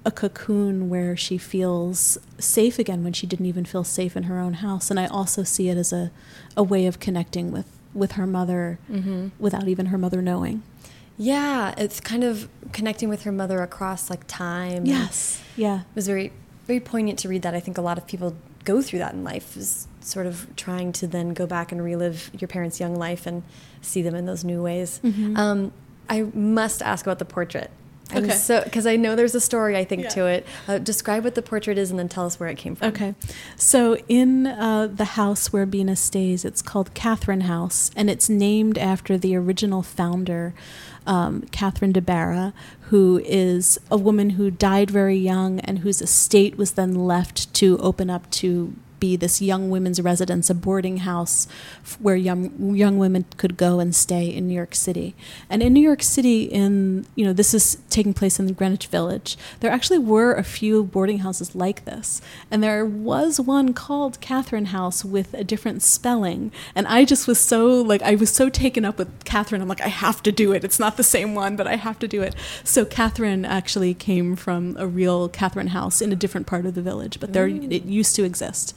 a cocoon where she feels safe again when she didn't even feel safe in her own house. And I also see it as a, a way of connecting with, with her mother mm-hmm. without even her mother knowing. Yeah, it's kind of connecting with her mother across like time. Yes. Yeah. It was very very poignant to read that. I think a lot of people go through that in life is sort of trying to then go back and relive your parents' young life and see them in those new ways. Mm -hmm. um, I must ask about the portrait. I'm okay. So, because I know there's a story, I think, yeah. to it. Uh, describe what the portrait is and then tell us where it came from. Okay. So, in uh, the house where Bina stays, it's called Catherine House, and it's named after the original founder, um, Catherine de Barra, who is a woman who died very young and whose estate was then left to open up to be this young women's residence, a boarding house where young young women could go and stay in New York City. And in New York City, in you know, this is taking place in the Greenwich Village. There actually were a few boarding houses like this, and there was one called Catherine House with a different spelling. And I just was so like I was so taken up with Catherine. I'm like I have to do it. It's not the same one, but I have to do it. So Catherine actually came from a real Catherine House in a different part of the village, but there mm. it used to exist.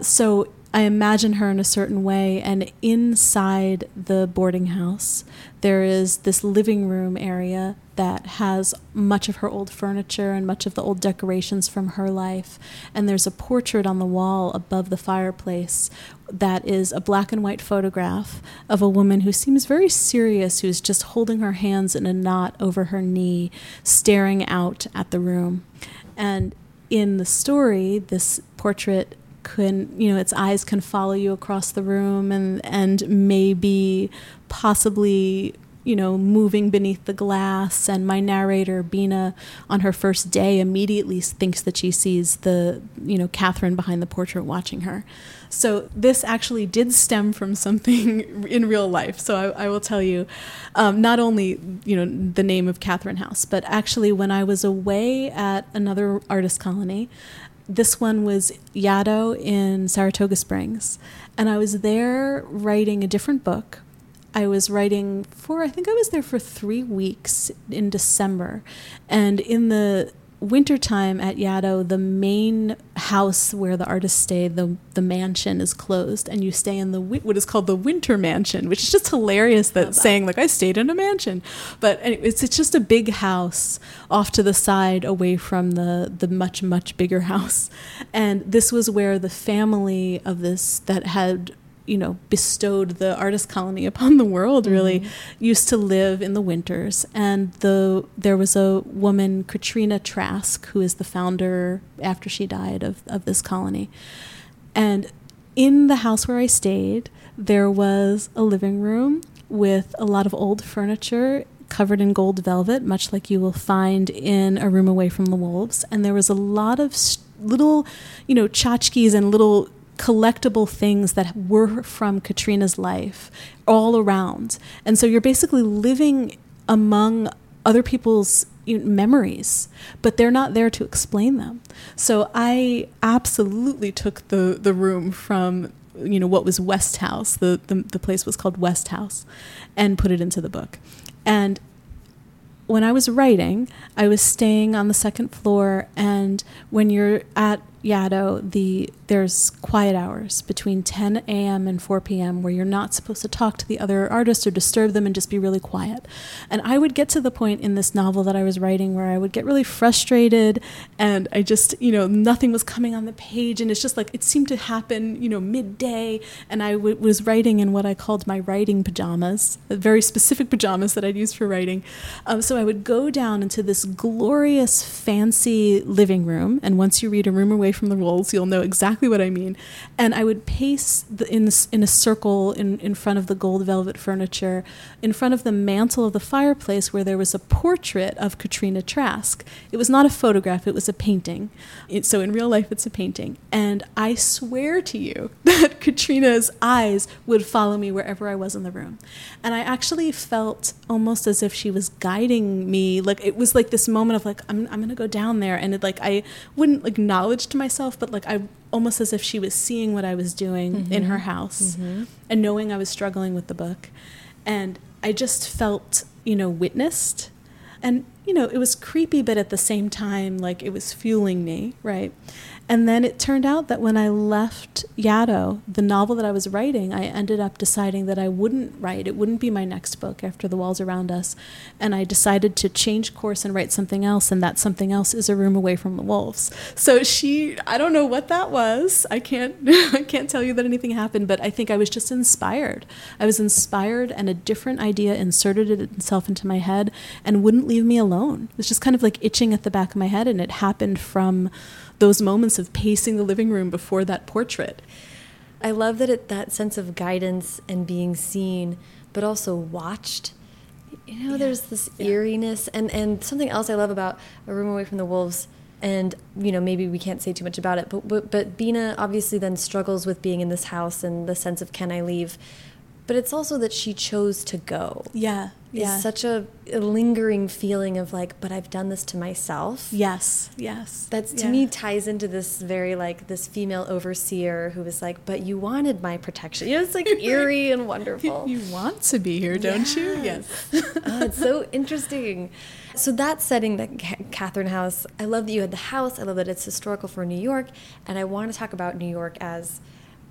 So I imagine her in a certain way, and inside the boarding house, there is this living room area that has much of her old furniture and much of the old decorations from her life. And there's a portrait on the wall above the fireplace that is a black and white photograph of a woman who seems very serious, who's just holding her hands in a knot over her knee, staring out at the room. And in the story, this portrait can you know its eyes can follow you across the room and and maybe possibly you know moving beneath the glass. And my narrator Bina on her first day immediately thinks that she sees the you know Catherine behind the portrait watching her. So this actually did stem from something <laughs> in real life. So I, I will tell you um, not only you know the name of Catherine House but actually when I was away at another artist colony this one was Yaddo in Saratoga Springs. And I was there writing a different book. I was writing for, I think I was there for three weeks in December. And in the wintertime at Yaddo, the main house where the artists stay, the the mansion is closed, and you stay in the what is called the winter mansion, which is just hilarious that, that. saying like I stayed in a mansion, but it's it's just a big house off to the side, away from the the much much bigger <laughs> house, and this was where the family of this that had you know bestowed the artist colony upon the world really mm-hmm. used to live in the winters. And the there was a woman Katrina Trask who is the founder after she died of, of this colony. And in the house where I stayed there was a living room with a lot of old furniture covered in gold velvet much like you will find in a room away from the wolves. And there was a lot of little you know tchotchkes and little collectible things that were from Katrina's life all around. And so you're basically living among other people's memories, but they're not there to explain them. So I absolutely took the, the room from you know, what was West House. The, the, the place was called West House, and put it into the book. And when I was writing, I was staying on the second floor, and when you're at Yaddo, the there's quiet hours between 10 a.m. and 4 p.m. where you're not supposed to talk to the other artists or disturb them and just be really quiet. And I would get to the point in this novel that I was writing where I would get really frustrated and I just, you know, nothing was coming on the page and it's just like it seemed to happen, you know, midday and I was writing in what I called my writing pajamas, very specific pajamas that I'd use for writing. Um, so I would go down into this glorious fancy living room and once you read A Room Away from the Wolves, you'll know exactly what I mean. And I would pace the, in in a circle in in front of the gold velvet furniture, in front of the mantle of the fireplace where there was a portrait of Katrina Trask. It was not a photograph; it was a painting. It, so in real life, it's a painting. And I swear to you <laughs> that Katrina's eyes would follow me wherever I was in the room. And I actually felt almost as if she was guiding me. Like it was like this moment of like I'm I'm gonna go down there, and it, like I wouldn't acknowledge to myself, but like I almost as if she was seeing what I was doing mm-hmm. in her house mm-hmm. and knowing I was struggling with the book. And I just felt, you know, witnessed. And, you know, it was creepy, but at the same time, like it was fueling me, right? And then it turned out that when I left Yaddo, the novel that I was writing, I ended up deciding that I wouldn't write. It wouldn't be my next book after The Walls Around Us. And I decided to change course and write something else. And that something else is A Room Away from the Wolves. So she, I don't know what that was. I can't, <laughs> I can't tell you that anything happened, but I think I was just inspired. I was inspired, and a different idea inserted itself into my head and wouldn't leave me alone. It was just kind of like itching at the back of my head. And it happened from, those moments of pacing the living room before that portrait. I love that it, that sense of guidance and being seen, but also watched. You know, yeah. there's this yeah. eeriness, and and something else I love about A Room Away from the Wolves. And you know, maybe we can't say too much about it, but but, but Bina obviously then struggles with being in this house and the sense of can I leave but it's also that she chose to go. Yeah. Yeah. such a, a, lingering feeling of like, but I've done this to myself. Yes. Yes. That's to yeah. me ties into this very like this female overseer who was like, but you wanted my protection. You know, it's like <laughs> eerie and wonderful. You want to be here, don't yes. you? Yes. <laughs> oh, it's so interesting. So that setting, that Catherine House, I love that you had the house. I love that it's historical for New York, and I want to talk about New York as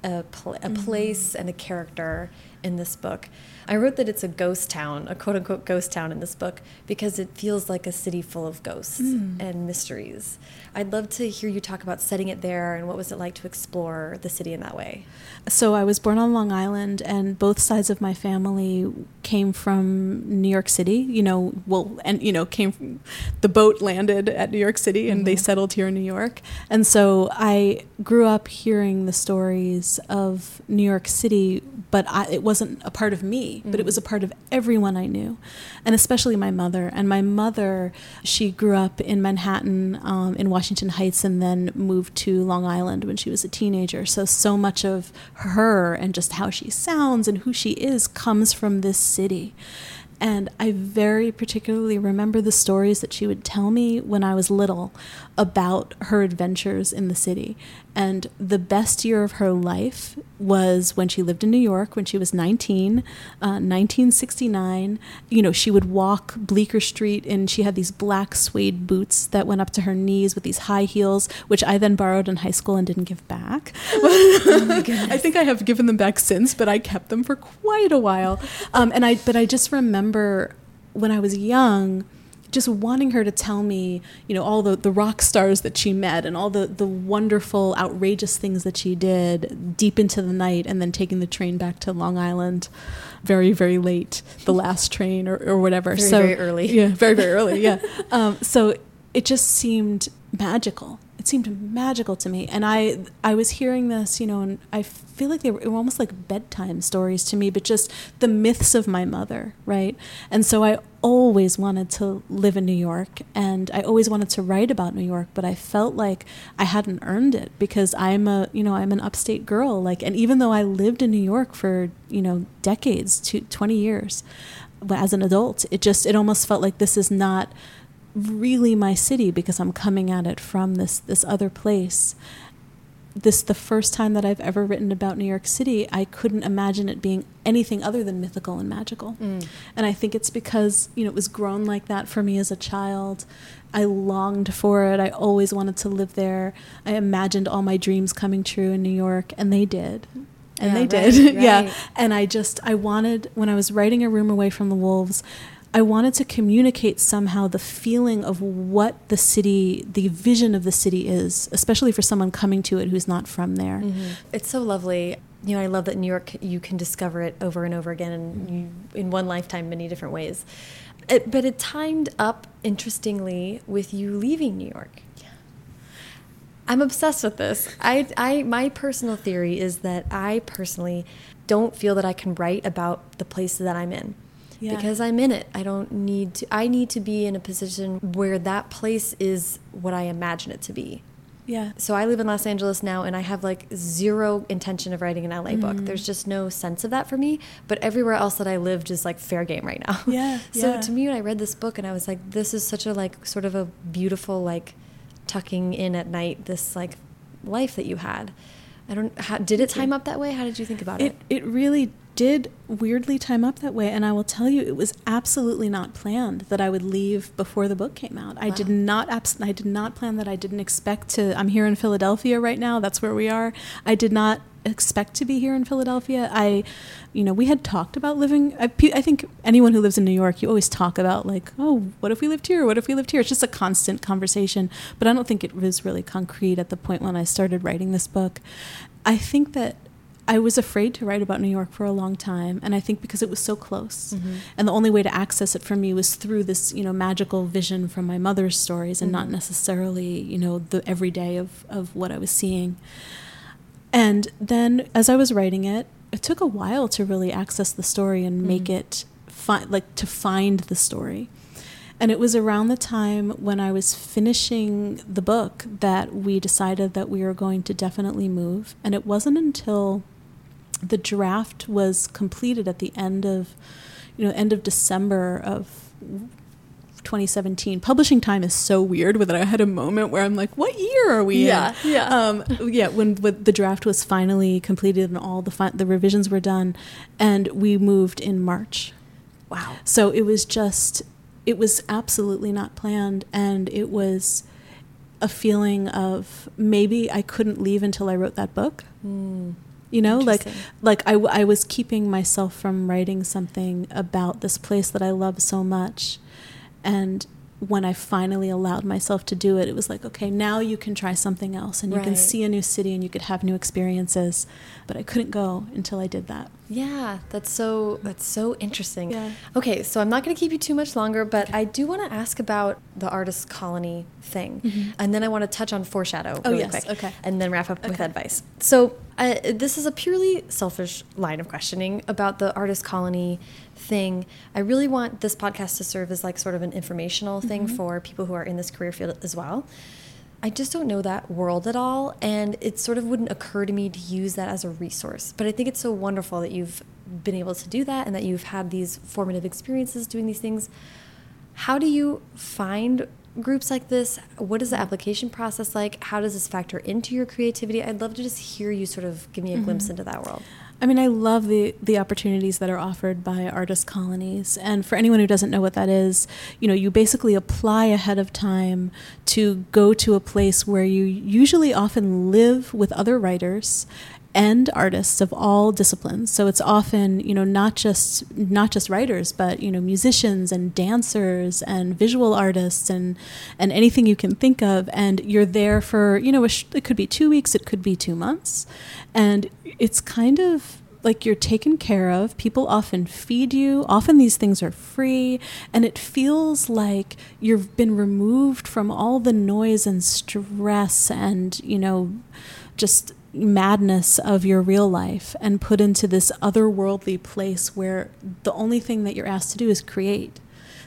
a, pl a mm -hmm. place and a character in this book. I wrote that it's a ghost town, a quote unquote ghost town in this book, because it feels like a city full of ghosts mm. and mysteries. I'd love to hear you talk about setting it there and what was it like to explore the city in that way. So I was born on Long Island, and both sides of my family came from New York City. You know, well, and you know, came from, the boat landed at New York City, and mm -hmm. they mm-hmm. settled here in New York. And so I grew up hearing the stories of New York City, but I, it wasn't a part of me mm. but it was a part of everyone I knew, and especially my mother. And my mother, she grew up in Manhattan, um, in Washington Heights, and then moved to Long Island when she was a teenager. So, so much of her and just how she sounds and who she is comes from this city. And I very particularly remember the stories that she would tell me when I was little about her adventures in the city. And the best year of her life was when she lived in New York when she was 19, uh, 1969. You know, she would walk Bleecker Street and she had these black suede boots that went up to her knees with these high heels, which I then borrowed in high school and didn't give back. <laughs> oh <laughs> I think I have given them back since, but I kept them for quite a while. Um, and I, but I just remember when I was young, just wanting her to tell me, you know, all the, the rock stars that she met and all the, the wonderful, outrageous things that she did deep into the night and then taking the train back to Long Island very, very late, the <laughs> last train or, or whatever. Very, so, very early. Yeah, very, very early, yeah. <laughs> Um, so it just seemed magical it seemed magical to me. And I I was hearing this, you know, and I feel like they were, were, almost like bedtime stories to me, but just the myths of my mother, right? And so I always wanted to live in New York and I always wanted to write about New York, but I felt like I hadn't earned it because I'm a, you know, I'm an upstate girl. Like, and even though I lived in New York for, you know, decades, to 20 years, as an adult, it just, it almost felt like this is not really my city because I'm coming at it from this this other place. This the first time that I've ever written about New York City, I couldn't imagine it being anything other than mythical and magical. Mm. And I think it's because, you know, it was grown like that for me as a child. I longed for it. I always wanted to live there. I imagined all my dreams coming true in New York, and they did. And Yeah, they right, did. <laughs> yeah. And I just, I wanted, when I was writing A Room Away from the Wolves, I wanted to communicate somehow the feeling of what the city, the vision of the city is, especially for someone coming to it who's not from there. Mm-hmm. It's so lovely. You know, I love that New York you can discover it over and over again, and you, in one lifetime, many different ways. It, but it timed up interestingly with you leaving New York. I'm obsessed with this. I, I, my personal theory is that I personally don't feel that I can write about the place that I'm in. Yeah. Because I'm in it. I don't need to, I need to be in a position where that place is what I imagine it to be. Yeah. So I live in Los Angeles now, and I have like zero intention of writing an LA book. Mm-hmm. There's just no sense of that for me. But everywhere else that I lived is like fair game right now. Yeah, <laughs> so yeah. to me, when I read this book, and I was like, this is such a like sort of a beautiful like tucking in at night this like life that you had. I don't. How, did it time up that way? How did you think about it? It, it really did weirdly time up that way. And I will tell you, it was absolutely not planned that I would leave before the book came out. I did not, abs- I did not plan that. I didn't expect to, I'm here in Philadelphia right now. That's where we are. I did not expect to be here in Philadelphia. I, you know, we had talked about living, I, I think anyone who lives in New York, you always talk about like, oh, what if we lived here? What if we lived here? It's just a constant conversation. But I don't think it was really concrete at the point when I started writing this book. I think that I was afraid to write about New York for a long time, and I think because it was so close, Mhm. and the only way to access it for me was through this, you know, magical vision from my mother's stories, and not Mhm. necessarily, you know, the everyday of of what I was seeing. And then, as I was writing it, it took a while to really access the story and make Mhm. it fi- like to find the story. And it was around the time when I was finishing the book that we decided that we were going to definitely move. And it wasn't until the draft was completed at the end of, you know, end of December of 2017. Publishing time is so weird. With it, I had a moment where I'm like, "What year are we Yeah, in?" yeah. Um, yeah. When, when the draft was finally completed and all the fi- the revisions were done, and we moved in March. wow. So it was just, it was absolutely not planned. And it was a feeling of maybe I couldn't leave until I wrote that book. Mm. You know, like, like I, I was keeping myself from writing something about this place that I love so much. And when I finally allowed myself to do it, it was like, okay, now you can try something else and you can see a new city and you could have new experiences. But I couldn't go until I did that. Yeah, that's so that's so interesting. Yeah. Okay, so I'm not going to keep you too much longer, but I do want to ask about the artist colony thing, Mhm. and then I want to touch on foreshadow Oh, really yes, quick, okay. and then wrap up with advice. So uh, this is a purely selfish line of questioning about the artist colony thing. I really want this podcast to serve as like sort of an informational thing Mhm. for people who are in this career field as well. I just don't know that world at all, and it sort of wouldn't occur to me to use that as a resource. But I think it's so wonderful that you've been able to do that and that you've had these formative experiences doing these things. How do you find groups like this? What is the application process like? How does this factor into your creativity? I'd love to just hear you sort of give me a glimpse Mhm. into that world. I mean, I love the the opportunities that are offered by artist colonies. And for anyone who doesn't know what that is, you know, you basically apply ahead of time to go to a place where you usually often live with other writers and artists of all disciplines. So it's often, you know, not just not just writers, but you know, musicians and dancers and visual artists and and anything you can think of. And you're there for, you know, it could be two weeks, it could be two months, and it's kind of like you're taken care of. People often feed you. Often these things are free, and it feels like you've been removed from all the noise and stress and, you know, just madness of your real life and put into this otherworldly place where the only thing that you're asked to do is create.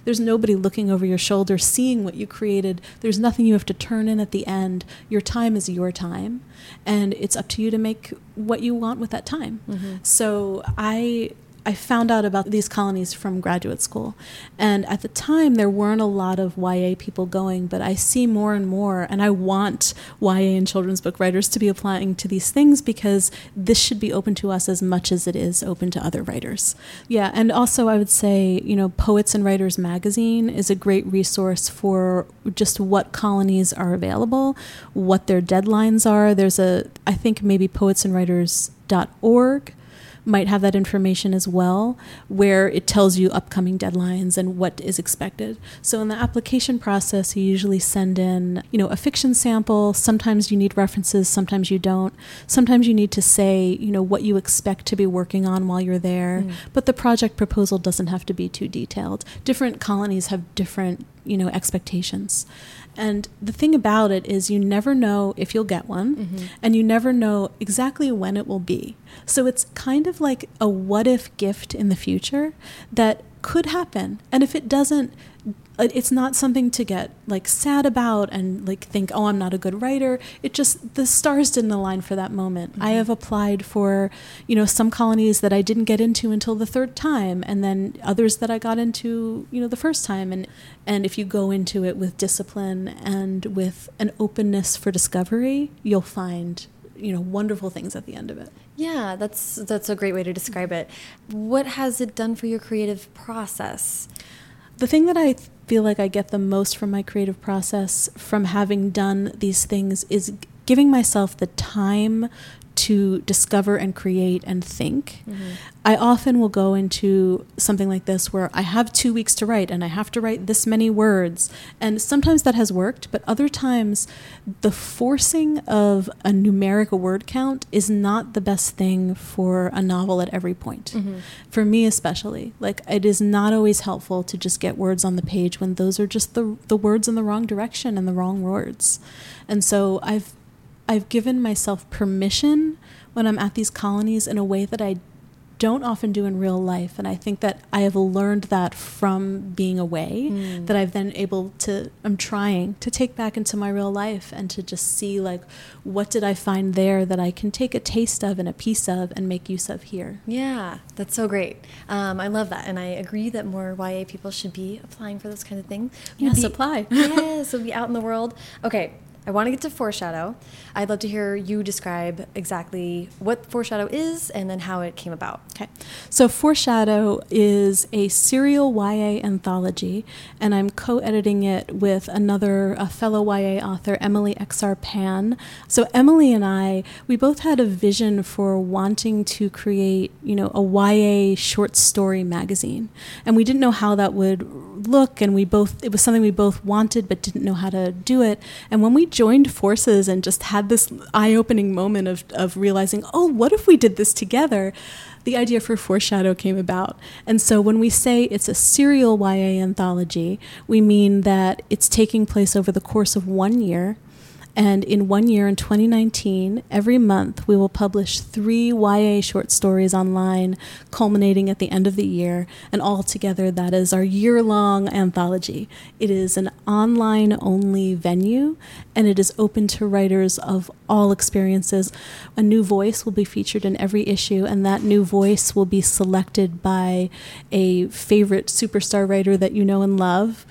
There's nobody looking over your shoulder seeing what you created. There's nothing you have to turn in at the end. Your time is your time, and it's up to you to make what you want with that time. Mhm. So I I found out about these colonies from graduate school. And at the time, there weren't a lot of YA people going, but I see more and more, and I want YA and children's book writers to be applying to these things because this should be open to us as much as it is open to other writers. Yeah, and also I would say, you know, Poets and Writers magazine is a great resource for just what colonies are available, what their deadlines are. There's a, I think maybe poetsandwriters.org might have that information as well, where it tells you upcoming deadlines and what is expected. So in the application process, you usually send in, you know, a fiction sample. Sometimes you need references, sometimes you don't. Sometimes you need to say, you know, what you expect to be working on while you're there. Mm. But the project proposal doesn't have to be too detailed. Different colonies have different, you know, expectations. And the thing about it is, you never know if you'll get one, mm-hmm. and you never know exactly when it will be. So it's kind of like a what if gift in the future that could happen. And if it doesn't, it's not something to get like sad about and like think oh i'm not a good writer it just the stars didn't align for that moment mm-hmm. i have applied for you know some colonies that i didn't get into until the third time and then others that i got into you know the first time and and if you go into it with discipline and with an openness for discovery you'll find you know wonderful things at the end of it. Yeah that's that's a great way to describe it. What has it done for your creative process? The thing that I feel like I get the most from my creative process from having done these things is giving myself the time to discover and create and think. Mm-hmm. I often will go into something like this where I have two weeks to write and I have to write this many words. And sometimes that has worked, but other times the forcing of a numeric word count is not the best thing for a novel at every point. Mm-hmm. For me, especially. Like, it is not always helpful to just get words on the page when those are just the, the words in the wrong direction and the wrong words. And so I've I've given myself permission when I'm at these colonies in a way that I don't often do in real life. And I think that I have learned that from being away, mm. that I've then able to, I'm trying to take back into my real life and to just see, like, what did I find there that I can take a taste of and a piece of and make use of here. Yeah, that's so great. Um, I love that. And I agree that more YA people should be applying for those kind of things. Yes, be, apply. yes, <laughs> so be out in the world. Okay, I want to get to foreshadow. I'd love to hear you describe exactly what foreshadow is and then how it came about. Okay. So, foreshadow is a serial YA anthology, and I'm co editing it with another fellow YA author, Emily XR Pan. So, Emily and I, we both had a vision for wanting to create, you know, a YA short story magazine. And we didn't know how that would look, and we both, it was something we both wanted but didn't know how to do it. And when we joined forces and just had this eye opening moment of, of realizing, oh, what if we did this together? The idea for Foreshadow came about. And so when we say it's a serial YA anthology, we mean that it's taking place over the course of one year and in one year, in 2019, every month we will publish three YA short stories online, culminating at the end of the year. And altogether, that is our year long anthology. It is an online only venue, and it is open to writers of all experiences. A new voice will be featured in every issue, and that new voice will be selected by a favorite superstar writer that you know and love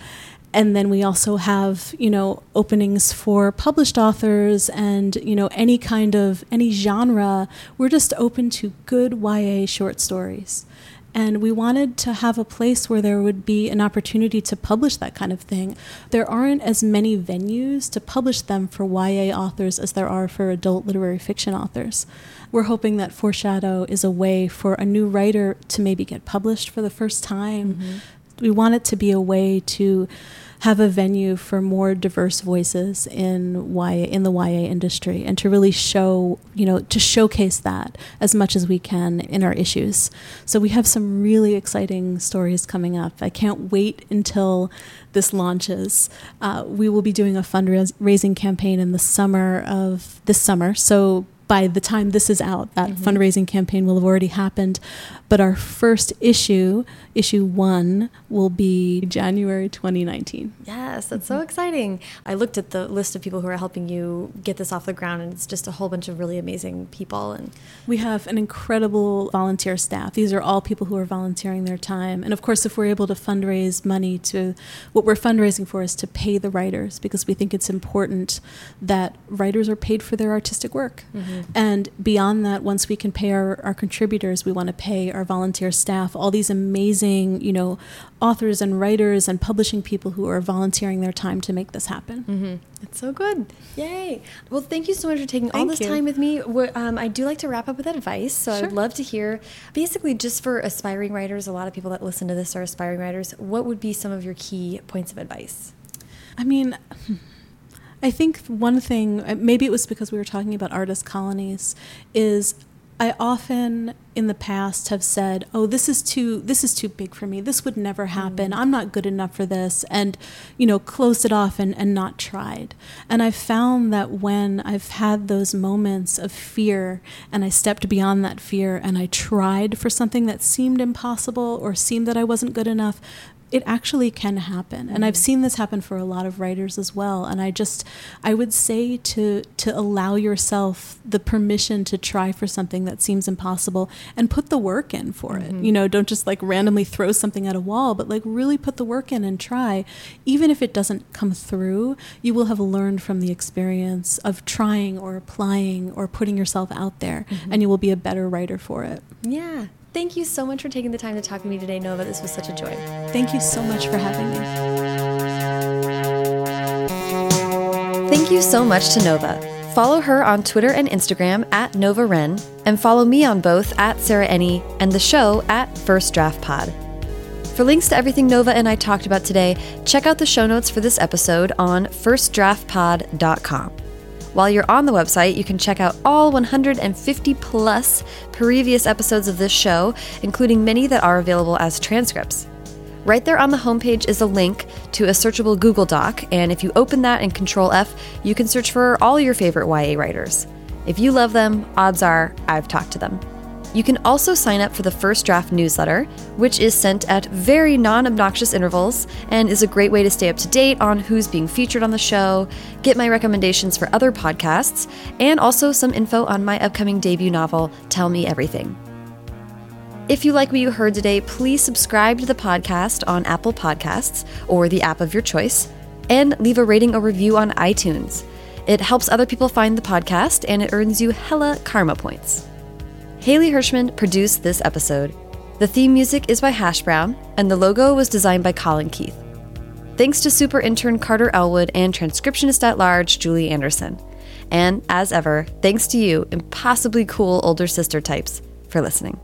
and then we also have you know openings for published authors and you know any kind of any genre we're just open to good YA short stories and we wanted to have a place where there would be an opportunity to publish that kind of thing. There aren't as many venues to publish them for YA authors as there are for adult literary fiction authors. We're hoping that Foreshadow is a way for a new writer to maybe get published for the first time. Mm-hmm. We want it to be a way to have a venue for more diverse voices in YA in the YA industry and to really show, you know, to showcase that as much as we can in our issues. So we have some really exciting stories coming up. I can't wait until this launches. Uh, we will be doing a fundraising campaign in the summer of this summer. So by the time this is out, that mm-hmm. fundraising campaign will have already happened. But our first issue, issue one, will be January 2019. Yes, that's mm-hmm. so exciting. I looked at the list of people who are helping you get this off the ground, and it's just a whole bunch of really amazing people. And we have an incredible volunteer staff. These are all people who are volunteering their time. And of course, if we're able to fundraise money to what we're fundraising for is to pay the writers because we think it's important that writers are paid for their artistic work. Mm-hmm. And beyond that, once we can pay our, our contributors, we want to pay our volunteer staff, all these amazing, you know, authors and writers and publishing people who are volunteering their time to make this happen. Mm-hmm. It's so good. Yay. Well, thank you so much for taking thank all this you. time with me. Um, I do like to wrap up with advice. So sure. I would love to hear, basically, just for aspiring writers, a lot of people that listen to this are aspiring writers, what would be some of your key points of advice? I mean, I think one thing, uh, maybe it was because we were talking about artist colonies, is I often in the past have said, "Oh, this is too this is too big for me. This would never happen. Mm. I'm not good enough for this." And you know, closed it off and, and not tried. And I've found that when I've had those moments of fear and I stepped beyond that fear and I tried for something that seemed impossible or seemed that I wasn't good enough, it actually can happen and i've mm-hmm. seen this happen for a lot of writers as well and i just i would say to to allow yourself the permission to try for something that seems impossible and put the work in for mm-hmm. it you know don't just like randomly throw something at a wall but like really put the work in and try even if it doesn't come through you will have learned from the experience of trying or applying or putting yourself out there mm-hmm. and you will be a better writer for it yeah Thank you so much for taking the time to talk to me today, Nova. This was such a joy. Thank you so much for having me. Thank you so much to Nova. Follow her on Twitter and Instagram at Nova Ren, and follow me on both at Sarah Enni and the show at First Draft Pod. For links to everything Nova and I talked about today, check out the show notes for this episode on firstdraftpod.com. While you're on the website, you can check out all 150 plus previous episodes of this show, including many that are available as transcripts. Right there on the homepage is a link to a searchable Google Doc, and if you open that and Control F, you can search for all your favorite YA writers. If you love them, odds are I've talked to them. You can also sign up for the First Draft newsletter, which is sent at very non obnoxious intervals and is a great way to stay up to date on who's being featured on the show, get my recommendations for other podcasts, and also some info on my upcoming debut novel, Tell Me Everything. If you like what you heard today, please subscribe to the podcast on Apple Podcasts or the app of your choice, and leave a rating or review on iTunes. It helps other people find the podcast and it earns you hella karma points. Haley Hirschman produced this episode. The theme music is by Hash Brown, and the logo was designed by Colin Keith. Thanks to super intern Carter Elwood and transcriptionist at large Julie Anderson. And as ever, thanks to you, impossibly cool older sister types, for listening.